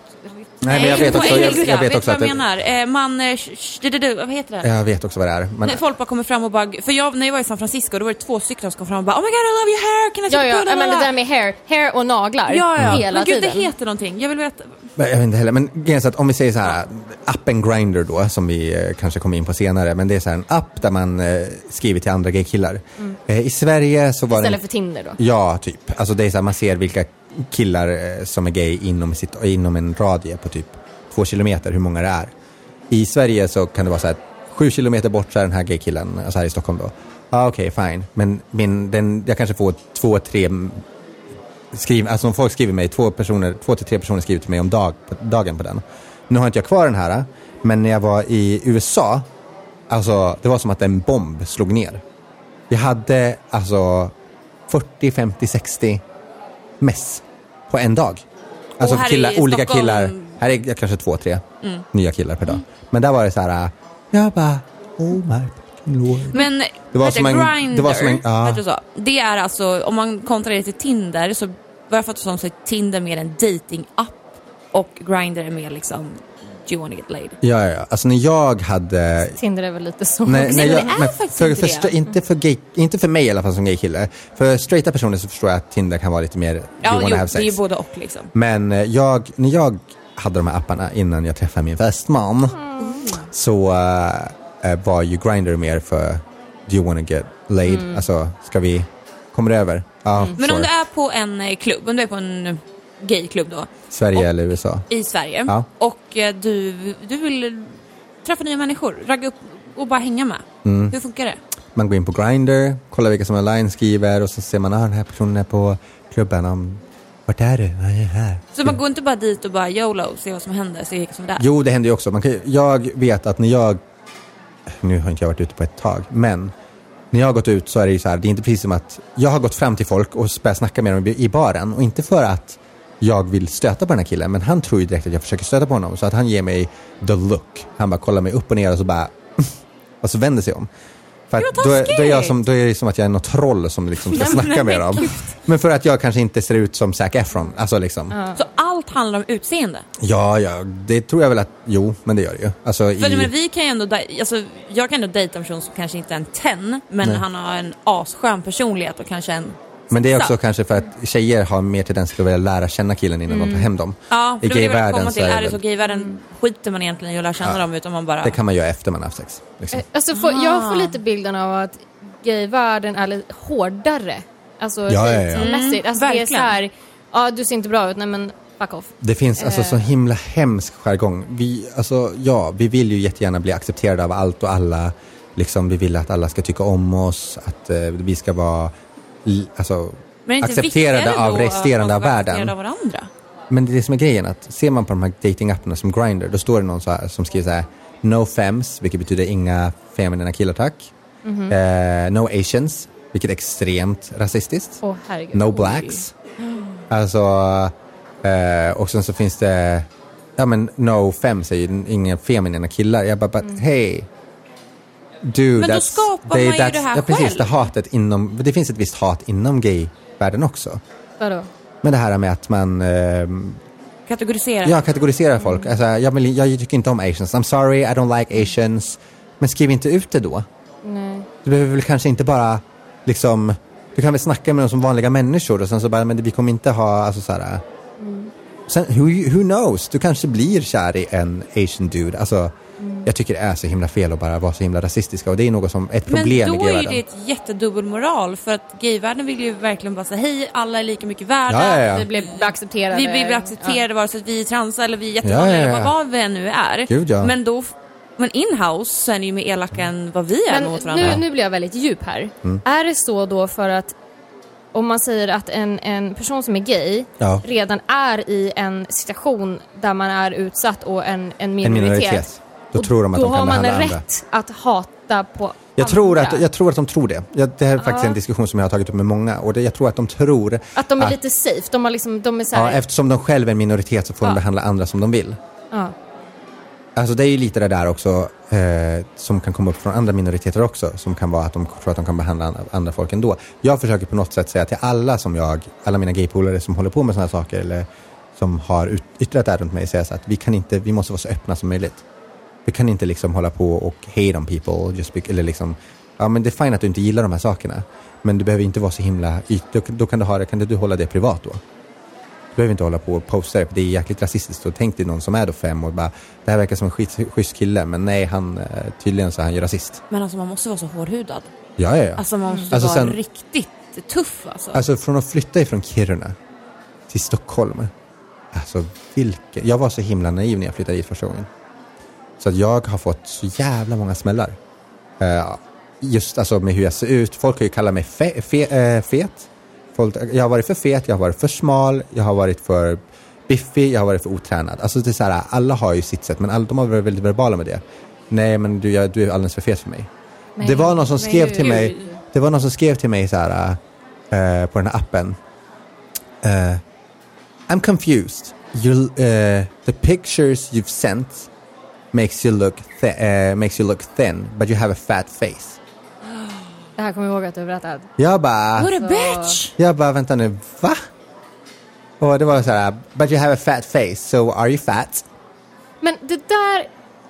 Nej, men jag vet också, jag, jag vet också
vad
att
jag
det,
menar? Eh, man, eh, vad heter det?
jag vet också vad det är. Men,
folk bara kommer fram och bara, för jag, när jag var i San Francisco då var det två stycken som kom fram och bara Oh my god I love your hair, can I
Ja, ja,
photo?"
men det där med hair, hair och naglar
Ja, ja.
hela
men gud
tiden.
det heter någonting. Jag vill veta.
Jag vet inte heller, men att om vi säger så här, appen Grindr då, som vi eh, kanske kommer in på senare, men det är så här en app där man eh, skriver till andra gaykillar. Eh, I Sverige så var
Mm. Istället
det...
för Tinder då.
Ja, typ. Alltså det är så här, man ser vilka killar som är gay inom, sitt, inom en radie på typ två kilometer, hur många det är. I Sverige så kan det vara så här, sju kilometer bort så är den här gaykillen, alltså här i Stockholm då. Ja, ah, okej, fine. Men min, den, jag kanske får två, tre skriv, alltså om folk skriver mig, två, personer, två till tre personer skriver till mig om dag, dagen på den. Nu har inte jag kvar den här, men när jag var i USA, alltså det var som att en bomb slog ner. Vi hade alltså 40, 50, 60 mess på en dag. Alltså killar, olika killar, här är kanske två, tre nya killar per dag. Men där var det så här, jag bara, oh my lord.
Men
Det var som en-
Grindr,
det var som en- ja.
det är alltså, om man kontrar det till Tinder så vad jag fattar som så är Tinder mer en dating-app och Grindr är mer liksom Do you wanna get laid?
Ja, ja, ja. Alltså när jag hade
Tinder är väl lite så.
Nej,
men
nej,
det
jag,
är
men
faktiskt
för,
inte
för,
det.
inte, för gay, inte för mig i alla fall som gaykille. För straighta personer så förstår jag att Tinder kan vara lite mer you
Ja,
wanna
jo,
have
det är ju
sex.
både och liksom.
Men eh, jag, när jag hade de här apparna innan jag träffade min fästman så eh, eh, var ju Grindr mer för do you wanna get laid? Alltså, ska vi, kommer du över? Ja,
Men om du är på en eh, klubb, om du är på en gayklubb då,
Sverige
och-
eller USA?
i Sverige,
Ja.
och eh, du, du vill träffa nya människor, ragga upp och bara hänga med.
Mm.
Hur funkar det?
Man går in på Grindr, kollar vilka som online skriver och så ser man att ah, den här personen är på klubben. Om, vart är du? Ja, jag är här.
Så man går inte bara dit och bara YOLO, se vad som händer, se vilka som är där.
Jo, det händer ju också. Man kan, jag vet att när jag, nu har inte jag varit ute på ett tag, men när jag har gått ut så är det ju så här, det är inte precis som att jag har gått fram till folk och börjat snacka med dem i baren och inte för att jag vill stöta på den här killen, men han tror ju direkt att jag försöker stöta på honom så att han ger mig the look. Han bara kollar mig upp och ner och så bara *laughs* och så vänder sig om. För att då, är, då, är jag som, då är det som att jag är något troll som liksom ska snacka med dem. Men för att jag kanske inte ser ut som Zac Efron. Alltså liksom.
Så allt handlar om utseende?
Ja, ja, det tror jag väl att, jo, men det gör det ju. Alltså,
För
i,
men vi kan ju ändå, alltså, jag kan ändå dejta en person som kanske inte är en 10, men
Nej.
han har en asskön personlighet och kanske en
men det är också
sexa.
kanske för att tjejer har mer tendens till att vilja lära känna killen innan de tar hem dem.
Ja,
I
för jag
gayvärlden så är det
Är det så gayvärlden skiter man egentligen i att lära känna
Ja.
dem utan man bara...
Det kan man göra efter man har haft sex. Liksom.
Eh, Alltså, får, Jag
Ah.
får lite bilden av att gayvärlden är lite hårdare. Alltså
Ja, ja, ja.
dejtingmässigt. Alltså, det är
verkligen.
så här, ja du ser inte bra ut, nej men fuck off.
Det finns alltså
Eh.
så himla hemsk jargong. Vi, alltså, ja, vi vill ju jättegärna bli accepterade av allt och alla. Liksom, vi vill att alla ska tycka om oss, att eh, vi ska vara alltså, accepterade av resterande av världen.
av varandra?
Men det är det som är grejen, att ser man på de här datingapparna som Grindr, då står det någon så här, som skriver så här, no fems, vilket betyder inga feminina killar tack.
Mhm.
Eh, no asians, vilket är extremt rasistiskt.
Herregud.
No blacks. *gasps* Alltså, eh, och sen så finns det, ja men no fems är ju inga feminina killar. Jag bara, but hey. Dude,
Mm. Men då skapar
they-
man ju det här
ja, precis,
själv.
det hatet inom, det finns ett visst hat inom gayvärlden också.
Vadå?
Men det här med att man ehm,
Kategorisera?
Ja, kategorisera folk. Alltså, jag, vill, jag tycker inte om asians. I'm sorry, I don't like asians. Men skriv inte ut det då.
Nej.
Du behöver väl kanske inte bara liksom, du kan väl snacka med dem som vanliga människor och sen så bara, men vi kommer inte ha, alltså så här. Sen, who, who knows? Du kanske blir kär i en asian dude. Alltså, jag tycker det är så himla fel att bara vara så himla rasistiska och det är något som, ett problem
Men
i
då är
gayvärlden.
det ett jättedubbelmoral för att gayvärlden vill ju verkligen bara säga hej, alla är lika mycket värda.
Ja, ja, ja.
Vi blev accepterade.
Vi blir accepterade vare sig vi är trans eller vi är
Ja,
jättevanliga
ja,
eller
ja.
vad, vi än nu är.
Gud, ja.
Men då, men inhouse så är ni ju mer elaka än vad vi är
Men
mot varandra.
nu, nu blir jag väldigt djup här.
Mm.
Är det så då för att om man säger att en, en person som är gay
Ja.
redan är i en situation där man är utsatt och en, en
En
minoritet.
Då tror de att
då
de kan
har man rätt
andra.
att hata på
Jag tror, att, jag tror att de tror det. Jag, det här är faktiskt
Ja.
en diskussion som jag har tagit upp med många. Och det, jag tror att de tror
Att de är
att-
lite safe. De, har liksom, de är så här,
Ja, eftersom de själva är en minoritet så får de
Ja.
behandla andra som de vill.
ja.
Alltså det är ju lite det där också eh, som kan komma upp från andra minoriteter också. Som kan vara att de tror att de kan behandla andra, andra folk ändå. Jag försöker på något sätt säga till alla som jag, alla mina gaypolare som håller på med sådana här saker eller som har ut, yttrat det här runt mig, säga så att vi kan inte, vi måste vara så öppna som möjligt. Vi kan inte liksom hålla på och hate on people, just eller liksom, ja men det är fint att du inte gillar de här sakerna. Men du behöver inte vara så himla yt, då, då kan du ha det, kan du hålla det privat då? Du behöver inte hålla på och posta det, det är jäkligt rasistiskt. Och tänk dig någon som är då fem och bara, det här verkar som en skit, schysst kille, men nej, han, eh, tydligen så är han ju rasist.
Men alltså man måste vara så hårdhudad.
Ja, ja, ja.
Alltså man måste
Alltså,
vara
sen-
riktigt tuff alltså.
Alltså från att flytta ifrån Kiruna till Stockholm. Alltså vilken... Jag var så himla naiv när jag flyttade hit första gången. Så att jag har fått så jävla många smällar. Eh, just alltså med hur jag ser ut. Folk har ju kallat mig fe, fe, eh, fet. Folk, jag har varit för fet, jag har varit för smal, jag har varit för biffig, jag har varit för otränad. Alltså det är så här, alla har ju sitt sätt, men alla, de har varit väldigt verbala med det. Nej, men du, jag, du är alldeles för fet för mig.
Men-
det var någon som
men
skrev till
gud.
mig, det var någon som skrev till mig så här eh, på den här appen. Eh, I'm confused. You, eh, the pictures you've sent makes you look eh, makes you look thin, but you have a fat face. *gasps*
Det här kommer jag ihåg att du har berättat.
Jag bara,
What a bitch!
jag bara vänta nu, va? Och det var så här, but you have a fat face, so are you fat?
Men det där,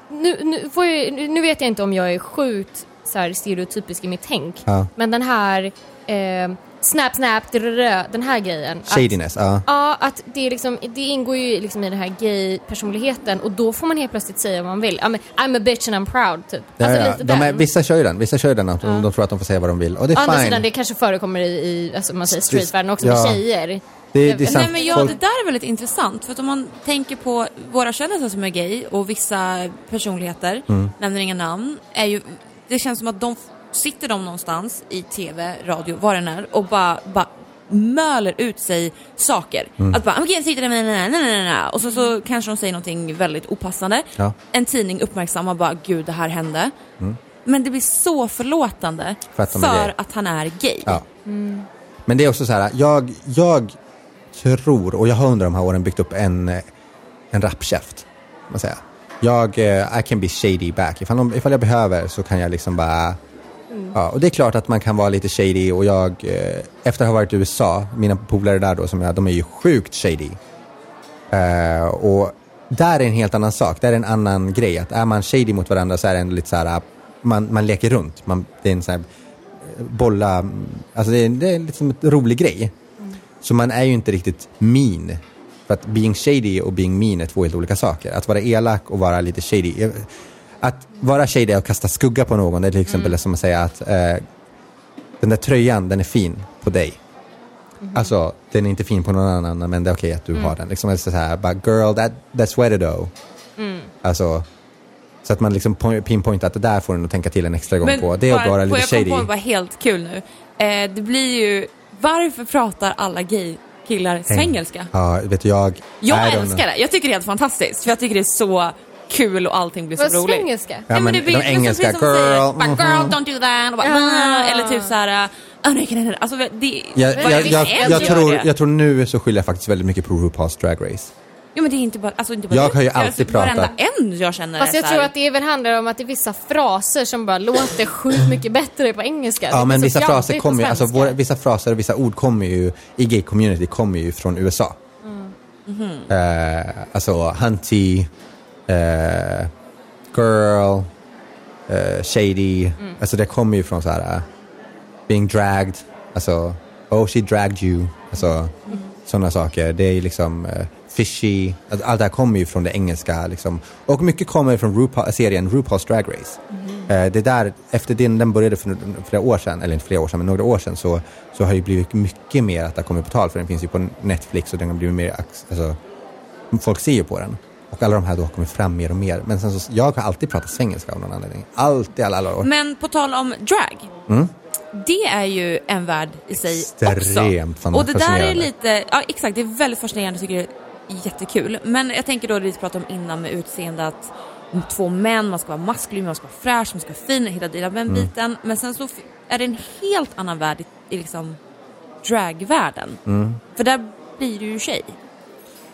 nu, nu, får jag, nu vet jag inte om jag är sjukt så här, stereotypisk i mitt tänk.
Ja.
Men den här eh, snap snap, drrrrö, den här grejen.
Shadiness, ja.
Ja, att det, är liksom, det ingår ju liksom i den här gay-personligheten och då får man helt plötsligt säga vad man vill. Ja, men, I'm a bitch and I'm proud, typ.
Ja,
alltså
ja.
lite
De är,
den.
vissa kör ju den, vissa kör ju den att de, de tror att de får säga vad de vill. Och det
Å
är
andra
fine.
sidan, det kanske förekommer i, i alltså, man säger streetvärlden också
Ja.
med tjejer.
Det, det är
vet-
sant.
Nej men ja,
Folk-
det där är väldigt intressant. För att om man tänker på våra kändisar som är gay och vissa personligheter,
Mm.
nämner inga namn, är ju, det känns som att de sitter de någonstans i tv, radio, vad den är och bara, bara möler ut sig saker.
Mm.
Att bara, okej jag sitter där med nej, nej, nej, nej. och så, så kanske de säger någonting väldigt opassande.
Ja.
En tidning uppmärksammar bara, gud det här hände.
Mm.
Men det blir så förlåtande
För att gay.
att han är gay.
Ja. Men det är också så här, jag, jag tror, och jag har under de här åren byggt upp en, en Man säga. Jag, eh, I can be shady back. Ifall, de, ifall jag behöver så kan jag liksom bara... Ja, och det är klart att man kan vara lite shady och jag, eh, efter att ha varit i USA, mina polare där då, som jag, de är ju sjukt shady. Eh, och där är en helt annan sak, där är en annan grej. Att är man shady mot varandra så är det ändå lite så här, eh, man, man leker runt. Man, det är en sån här eh, bolla, mm, alltså det är, det är liksom en rolig grej. Så man är ju inte riktigt mean. För att being shady och being mean är två helt olika saker. Att vara elak och vara lite shady. Eh, att vara shady är att kasta skugga på någon. Det är till exempel som att säga att eh, den där tröjan, den är fin på dig. Alltså, den är inte fin på någon annan, men det är okej att du har den. Liksom alltså så här, bara girl, that, that sweater though. Alltså, så att man liksom po- pinpointar att det där får den att tänka till en extra gång på. Det är att vara lite
jag
shady.
kom på bara helt kul nu. Eh, det blir ju, varför pratar alla gay killar svengelska?
Ja, vet du, jag...
Jag älskar det, jag tycker det är helt fantastiskt. För jag tycker det är så kul och allting blir så
Vad
roligt.
svengelska?
Ja, men
det blir
de engelska,
säger,
girl,
bara,
mhm.
girl don't do that. Och bara,
Ah.
"Ah", Eller typ såhär, oh, nej, jag, alltså det,
Jag,
vad
jag, jag, jag, tror,
det.
jag tror nu så skyller jag faktiskt väldigt mycket på RuPaul's Drag Race.
Jo men det är inte bara, alltså inte bara
Jag har ju alltid
alltså Varenda
pratat-
en jag känner
Fast jag tror att det väl handlar om att det är vissa fraser som bara låter sjukt mycket bättre på engelska.
Ja, men vissa fraser kommer ju, alltså våra, vissa fraser och vissa ord kommer ju, i gay-community kommer ju från USA. Eh, alltså hunty, eh, girl, eh, shady, alltså det kommer ju från så här, eh, being dragged, alltså, oh she dragged you, alltså sådana saker. Det är ju liksom eh, fishy, allt allt det här kommer ju från det engelska liksom. Och mycket kommer från RuPaul, serien RuPaul's Drag Race. Eh, det där, efter den, den började för flera år sedan, eller inte flera år sedan, men några år sedan så, så har ju blivit mycket mer att det har kommit på tal, för den finns ju på Netflix och den har blivit mer, alltså, folk ser ju på den. Och alla de här då har kommit fram mer och mer. Men sen så, jag har alltid pratat svengelska av någon anledning. Alltid, alla, alla år.
Men på tal om drag.
Mm.
det är ju en värld i sig
Extremt
också. Och det där är lite, ja exakt, det är väldigt fascinerande, tycker det är jättekul. Men jag tänker då det vi pratade om innan med utseende att två män, man ska vara maskulin, man ska vara fräsch, man ska vara fin, hela den
Mm.
biten. Men sen så är det en helt annan värld i, i liksom dragvärlden.
Mm.
För där blir du ju tjej.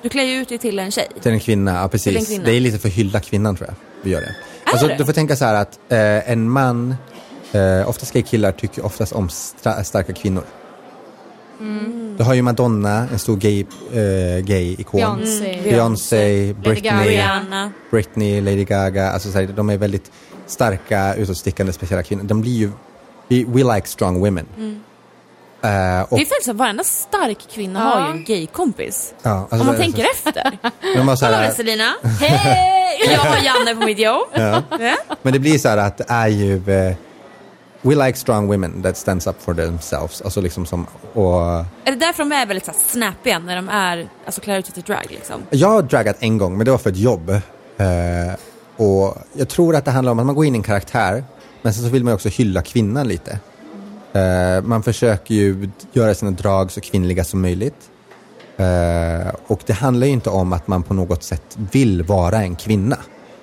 Du klär ju ut dig till en tjej.
Till en kvinna, ja precis.
Till en kvinna.
Det är lite för att hylla kvinnan tror jag. Vi gör det.
Är
alltså,
det?
Du får tänka så här att eh, en man, eh, oftast gay-killar tycker oftast om stra- starka kvinnor.
Mm.
Du har ju Madonna, en stor gay, eh, gay-ikon.
Beyoncé.
Mm.
Beyoncé, Britney. Britney, Lady Gaga. Alltså, så här, de är väldigt starka, utåtstickande, speciella kvinnor. De blir ju, we, we like strong women. Eh, och.
Det är faktiskt så att varenda stark kvinna
Ja.
har ju en gay-kompis.
ja, alltså,
Om man
så-
tänker efter.
de har så
Kolla
här,
med Selina. Hej! Jag har Janne på mitt jobb.
Ja.
Ja.
Men det blir så här att det är ju eh, We like strong women that stands up for themselves. Alltså liksom som, och
Är det därför de är väldigt så här snappiga när de är, alltså klär ut sig till drag liksom?
jag har dragat en gång, men det var för ett jobb. Eh, och jag tror att det handlar om att man går in i en karaktär, men sen så vill man också hylla kvinnan lite. Eh, man försöker ju göra sina drag så kvinnliga som möjligt. Eh, och det handlar ju inte om att man på något sätt vill vara en kvinna.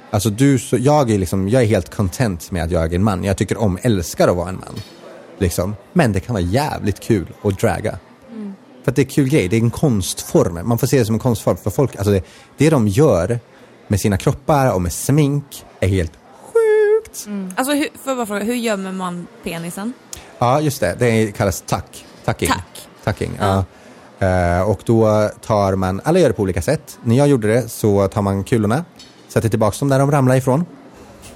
Alltså du, så, jag, är liksom, jag är helt content med att jag är en man. Jag tycker om, älskar att vara en man. Liksom. Men det kan vara jävligt kul att draga. För att det är en kul grej, det är en konstform. Man får se det som en konstform. För folk, alltså det, det de gör med sina kroppar och med smink är helt sjukt.
Alltså hur, jag bara fråga, hur gömmer man penisen?
Ja, just det. Det kallas tuck. Tucking.
Tack.
Tucking, ja. Eh, och då tar man, alla gör det på olika sätt. När jag gjorde det så tar man kulorna, sätter tillbaka dem där de ramlar ifrån.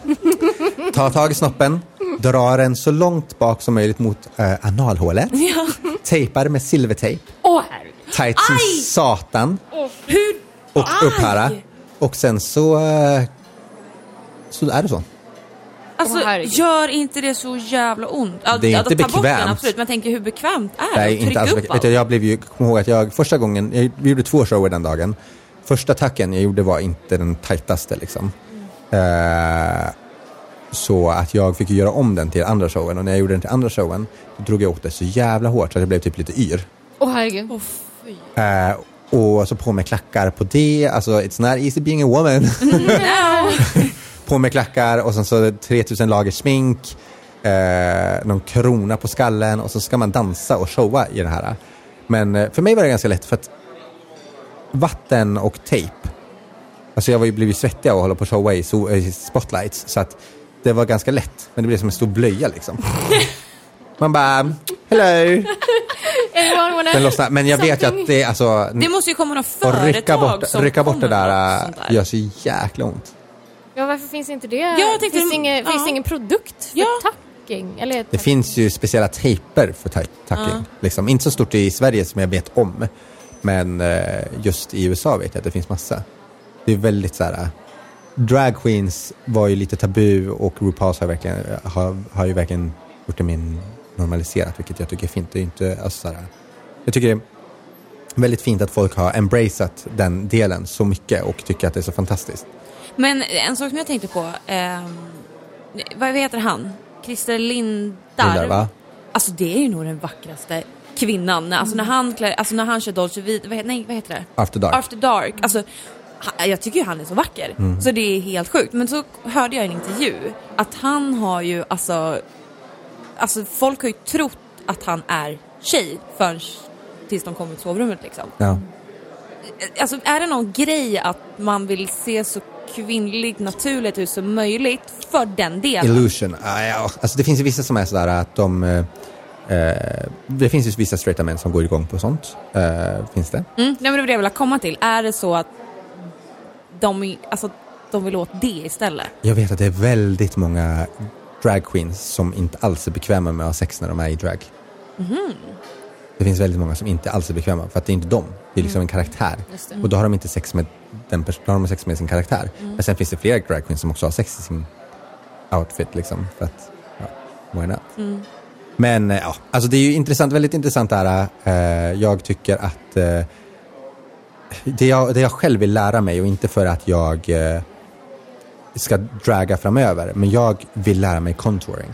*laughs* tar tag i snoppen, drar den så långt bak som möjligt mot eh, analhålet.
Ja.
Tejpar med silvertejp,
herregud.
tight som satan.
Hur?
Och upp här.
Aj!
Och sen så, eh, så är det så.
Alltså
herregud.
gör inte det så jävla ont? Ja,
Det är
ja,
inte
ta bort den,
bekvämt.
absolut, men tänker hur bekvämt är det?
Nej,
att
inte alls. du, jag blev ju, kom ihåg att jag första gången, jag, vi gjorde två shower den dagen. Första tacken jag gjorde var inte den tajtaste liksom. Eh, så att jag fick göra om den till andra showen och när jag gjorde den till andra showen då drog jag åt det så jävla hårt så att jag blev typ lite yr.
Åh herregud.
Åh, fy.
Eh, och så på med klackar på det, alltså it's not easy being a woman. *laughs* på med klackar och sen så 3000 lager smink, eh, någon krona på skallen och så ska man dansa och showa i det här. Men eh, för mig var det ganska lätt för att vatten och tejp, alltså jag var ju blivit svettig av att hålla på och showa i, so- i spotlights så att det var ganska lätt, men det blev som en stor blöja liksom. *laughs* Man bara, hello, den lossnar. Men jag vet ju att det är alltså,
Det måste ju komma några
och
företag
rycka bort,
som
rycka bort det där, äh,
där.
gör så jäkla ont.
Ja, varför finns inte det?
jag tänkte-
finns, det ingen,
ja.
finns det ingen produkt för
Ja.
tacking? Eller
Det finns ju speciella tejper för ta- tacking. Liksom. Inte så stort i Sverige som jag vet om. Men eh, just i USA vet jag att det finns massa. Det är väldigt så här. äh, Drag queens var ju lite tabu och RuPaul's har, verkligen, har, har ju verkligen gjort det min normaliserat, vilket jag tycker är fint. Det är inte, alltså, så här, jag tycker det är väldigt fint att folk har embraceat den delen så mycket och tycker att det är så fantastiskt.
Men en sak som jag tänkte på, ehm, vad heter han? Christer Lindar.
Lindar, va?
Alltså det är ju nog den vackraste kvinnan. Alltså när han, klär, alltså när han kör Dolce Vita, vad, nej vad heter det?
After dark.
After Dark. Alltså, han, jag tycker ju han är så vacker.
Mm.
Så det är helt sjukt. Men så hörde jag i en intervju att han har ju alltså, alltså folk har ju trott att han är tjej förrän tills de kommer till sovrummet liksom.
Ja.
Alltså är det någon grej att man vill se så kvinnligt naturligt ut som möjligt för den delen?
Illusion. Ah, ja. Alltså det finns ju vissa som är sådär att de... Eh, eh, det finns ju vissa straighta män som går igång på sånt. Eh, finns det?
Mm, nej men det var det jag ville komma till. Är det så att de, alltså, de vill åt det istället?
Jag vet att det är väldigt många drag queens som inte alls är bekväma med att ha sex när de är i drag. Det finns väldigt många som inte alls är bekväma för att det är inte dem. Det är liksom en karaktär. Och då har de inte sex med den pers- då har de sex med sin karaktär. Men sen finns det fler drag som också har sex i sin outfit liksom. För att, ja, why not? Men eh, ja, alltså det är ju intressant, väldigt intressant det här. Eh, jag tycker att eh, det, jag, det jag själv vill lära mig och inte för att jag eh, ska draga framöver, men jag vill lära mig contouring.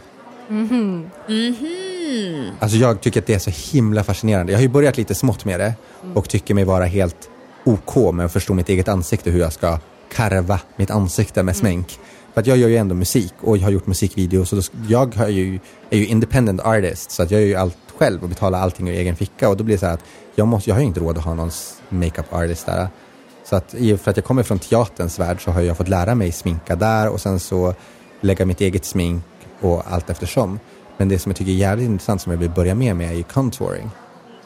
Alltså jag tycker att det är så himla fascinerande. Jag har ju börjat lite smått med det och tycker mig vara helt OK med att förstå mitt eget ansikte, hur jag ska karva mitt ansikte med smink. För att jag gör ju ändå musik och jag har gjort musikvideos och jag har ju, är ju independent artist så att jag gör ju allt själv och betalar allting ur egen ficka och då blir det så här att jag, måste, jag har ju inte råd att ha någon makeup artist där. Så att för att jag kommer från teaterns värld så har jag fått lära mig sminka där och sen så lägga mitt eget smink och allt eftersom. Men det som jag tycker är jävligt intressant som jag vill börja med med är ju contouring.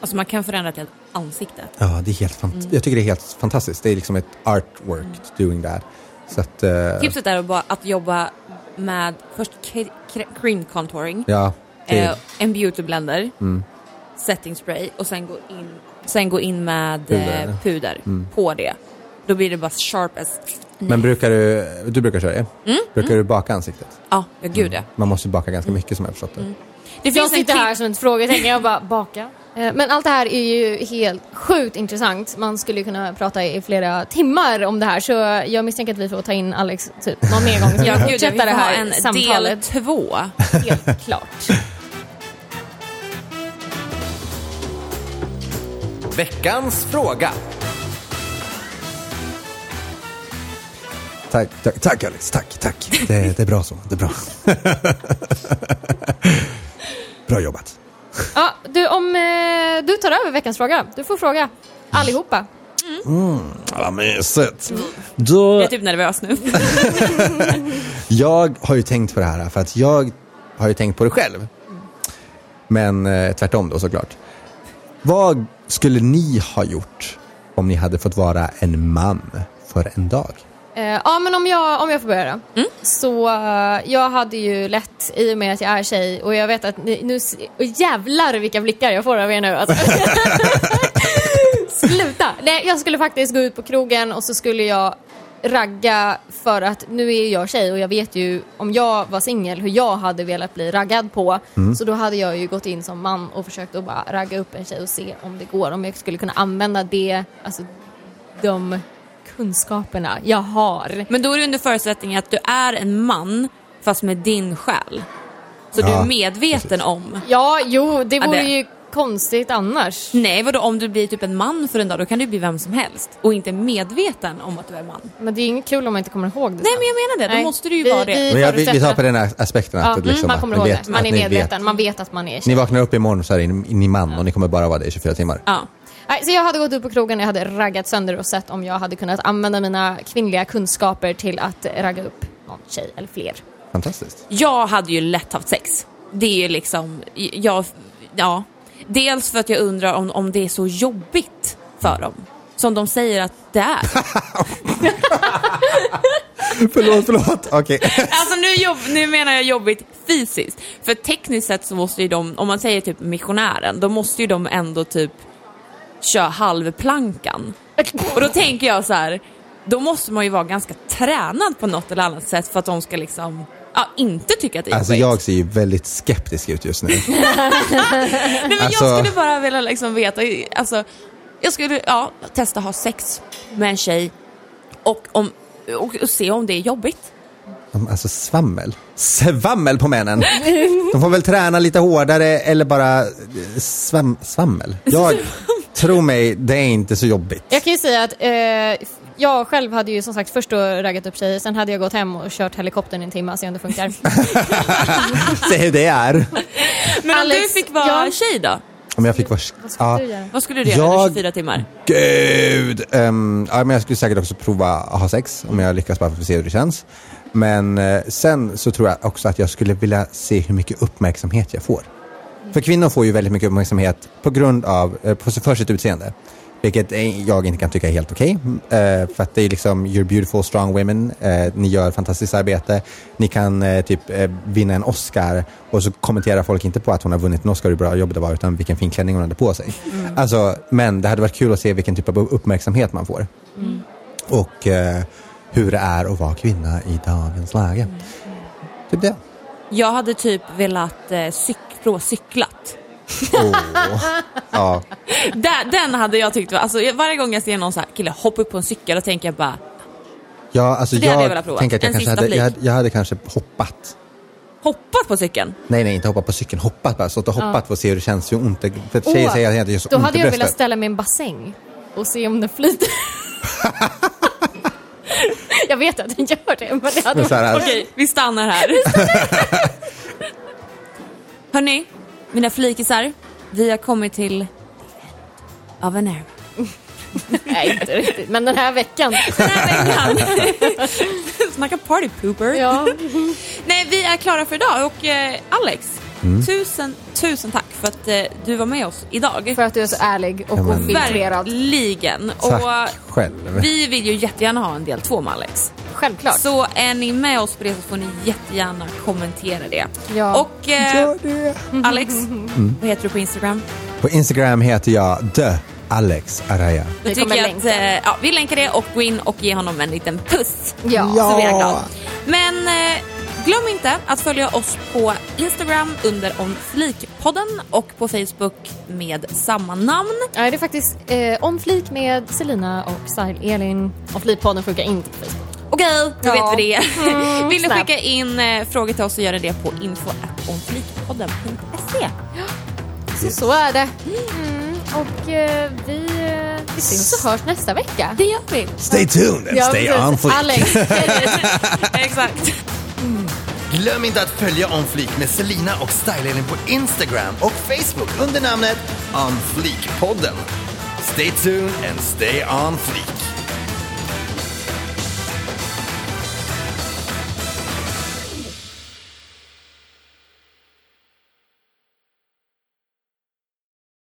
Alltså man kan förändra ett helt ansikte.
Ja, det är helt fant- jag tycker det är helt fantastiskt. Det är liksom ett artwork doing that. Så att, eh,
Tipset är att, bara att jobba med först cream contouring,
ja,
eh, en beauty blender,
Mm.
setting spray och sen gå in, sen gå in med
Puder.
eh, puder
Mm.
på det. Då blir det bara sharp as...
men brukar du, du brukar köra det?
Mm.
Brukar du baka ansiktet?
Ja, ja gud ja.
Man måste baka ganska mycket som jag har förstått det.
Det
Jag
finns en
sitter här som ett frågetecken, jag bara baka. Eh, Men allt det här är ju helt sjukt intressant. Man skulle ju kunna prata i flera timmar om det här så jag misstänker att vi får ta in Alex typ någon mer gång
ja, gud, ja, vi får
det
ha
här
en del
samtalet.
två.
Helt klart.
Veckans fråga. Tack, tack, tack Alex, tack, tack. Det, det är bra så, det är bra. *laughs* bra jobbat.
Ja, du, om eh, du tar över veckans fråga, du får fråga allihopa.
Vad mysigt.
Jag
Då,
är typ nervös nu. *laughs*
jag har ju tänkt på det här för att jag har ju tänkt på det själv. Men eh, tvärtom då såklart. Vad skulle ni ha gjort om ni hade fått vara en man för en dag?
Eh, ja, men om jag, om jag får börja då. Så eh, jag hade ju lätt, i och med att jag är tjej, och jag vet att ni, nu, jävlar vilka blickar jag får av er nu. Alltså. *laughs* Sluta! Nej, jag skulle faktiskt gå ut på krogen och så skulle jag ragga för att nu är jag tjej och jag vet ju om jag var singel hur jag hade velat bli raggad på. Så då hade jag ju gått in som man och försökt att bara ragga upp en tjej och se om det går. Om jag skulle kunna använda det, alltså de kunskaperna jag har.
Men då är det under förutsättning att du är en man fast med din själ. Så du
Ja,
är medveten om.
Ja, jo, det
Ja,
vore
det-
ju konstigt annars.
Nej, vadå om du blir typ en man för en dag, då kan du bli vem som helst. Och inte medveten om att du är man.
Men det är inget kul om man inte kommer ihåg det
Nej
sen.
men jag menar det, då
Nej,
måste du ju
vi-
vara det.
vi-
Men jag, vi, vi tar på den här aspekten att,
Ja,
det liksom,
man kommer
ni
ihåg
vet,
det. Man är
ni
medveten,
vet.
man vet att man är
Ni
tjej.
vaknar upp imorgon så är ni, ni man och ni kommer bara vara det i 24 timmar.
Ja.
Nej, så jag hade gått ut på krogen, jag hade raggat sönder och sett om jag hade kunnat använda mina kvinnliga kunskaper till att ragga upp någon tjej eller fler.
Fantastiskt.
Jag hade ju lätt haft sex. Det är ju liksom, jag, ja. Dels för att jag undrar om, om det är så jobbigt för dem. Som de säger att det är. *laughs*
förlåt, förlåt. Okej. *laughs*
Alltså nu, jobb, nu menar jag jobbigt fysiskt. För tekniskt sett så måste ju de, om man säger typ missionären, då måste ju de ändå typ köra halvplankan. Och då tänker jag så här, då måste man ju vara ganska tränad på något eller annat sätt för att de ska liksom, ja, inte tycka att det är
Alltså jag ser ju väldigt skeptisk ut just nu. *laughs*
Nej men
Alltså-
jag skulle bara vilja liksom veta, alltså, jag skulle ja, testa ha sex med en tjej och, om, och, och se om det är jobbigt.
Alltså svammel. Svammel på männen. De får väl träna lite hårdare eller bara eh, svam, svammel. Jag, *laughs* tro mig, det är inte så jobbigt.
Jag kan ju säga att eh, jag själv hade ju som sagt först då raggat upp tjejer, sen hade jag gått hem och kört helikoptern i en timme och se om det funkar. *laughs*
Se hur det är.
Men om du
Alex,
fick vara
ja.
tjej då?
Om jag fick vara...
Vad skulle
Ja,
du göra?
Vad skulle du göra
Jag-
i 24 timmar?
gud! Ehm, ja, men jag skulle säkert också prova att ha sex om jag lyckas bara för att se hur det känns. Men eh, sen så tror jag också att jag skulle vilja se hur mycket uppmärksamhet jag får. För kvinnor får ju väldigt mycket uppmärksamhet på grund av, eh, på, för sitt utseende. Vilket eh, jag inte kan tycka är helt okej. Eh, för att det är liksom, you're beautiful, strong women. Eh, ni gör fantastiskt arbete. Ni kan eh, typ vinna en Oscar och så kommenterar folk inte på att hon har vunnit en Oscar, hur bra jobb det var, utan vilken fin klänning hon hade på sig. Alltså, men det hade varit kul att se vilken typ av uppmärksamhet man får. Och eh, hur det är att vara kvinna i dagens läge. Typ det.
Jag hade typ velat eh, cyk- prova cyklat.
Åh. Ja. *laughs*
Där, den hade jag tyckt, var- alltså varje gång jag ser någon så här kille hoppa upp på en cykel, då tänker jag bara,
Ja, alltså
hade jag
jag, tänker att jag
En
kanske hade, jag, hade, jag hade kanske hoppat.
hoppat på cykeln.
Nej, nej, inte hoppa på cykeln. Hoppat bara. Stått och hoppat för att se hur det känns. Hur ont det... För att tjejer
Åh,
säger att det gör så
Då
ont
hade jag
bröstet.
velat ställa mig i en bassäng och se om den flyter. *laughs* jag vet att den gör det, men det hade
Men så här,
varit...
Okej, vi stannar här. *laughs* Hörni, mina flikisar. Vi har kommit till av en ära.
Nej, inte riktigt. Men den här veckan.
Den här veckan. Snacka party pooper.
Ja.
Nej, vi är klara för idag och eh, Alex,
Mm.
tusen, tusen tack för att eh, du var med oss idag.
För att du är så ärlig och
Ja,
ofiltrerad.
Verkligen.
Tack
Och
själv.
vi vill ju jättegärna ha en del två med Alex.
Självklart.
Så är ni med oss på det så får ni jättegärna kommentera det.
Ja.
Och eh,
Gör det.
Alex, vad heter du på Instagram?
På Instagram heter jag The Alex Araya.
Vi
tycker att, eh, ja, vi länkar det och gå in och ge honom en liten puss.
Ja.
Ja.
Så blir jag glad. Men eh, glöm inte att följa oss på Instagram under Omflikpodden och på Facebook med samma namn.
Ja, det är faktiskt eh, om flik med Selina och Style Elin. Om flikpodden funkar inte på Facebook.
Okej, då
Ja.
vet vi det.
Mm, *laughs*
Vill ni skicka in eh, frågor till oss så gör ni det på info.omflikpodden.se.
Så så är det. Mm. Och eh, vi, eh, vi syns och hörs nästa vecka.
Det gör vi.
Stay tuned and
Ja,
stay
precis.
on fleek.
Alex. *laughs*
Exakt.
Glöm inte att följa On Fleek med Selina och Style på Instagram och Facebook under namnet On Fleek-podden. Stay tuned and stay on fleek.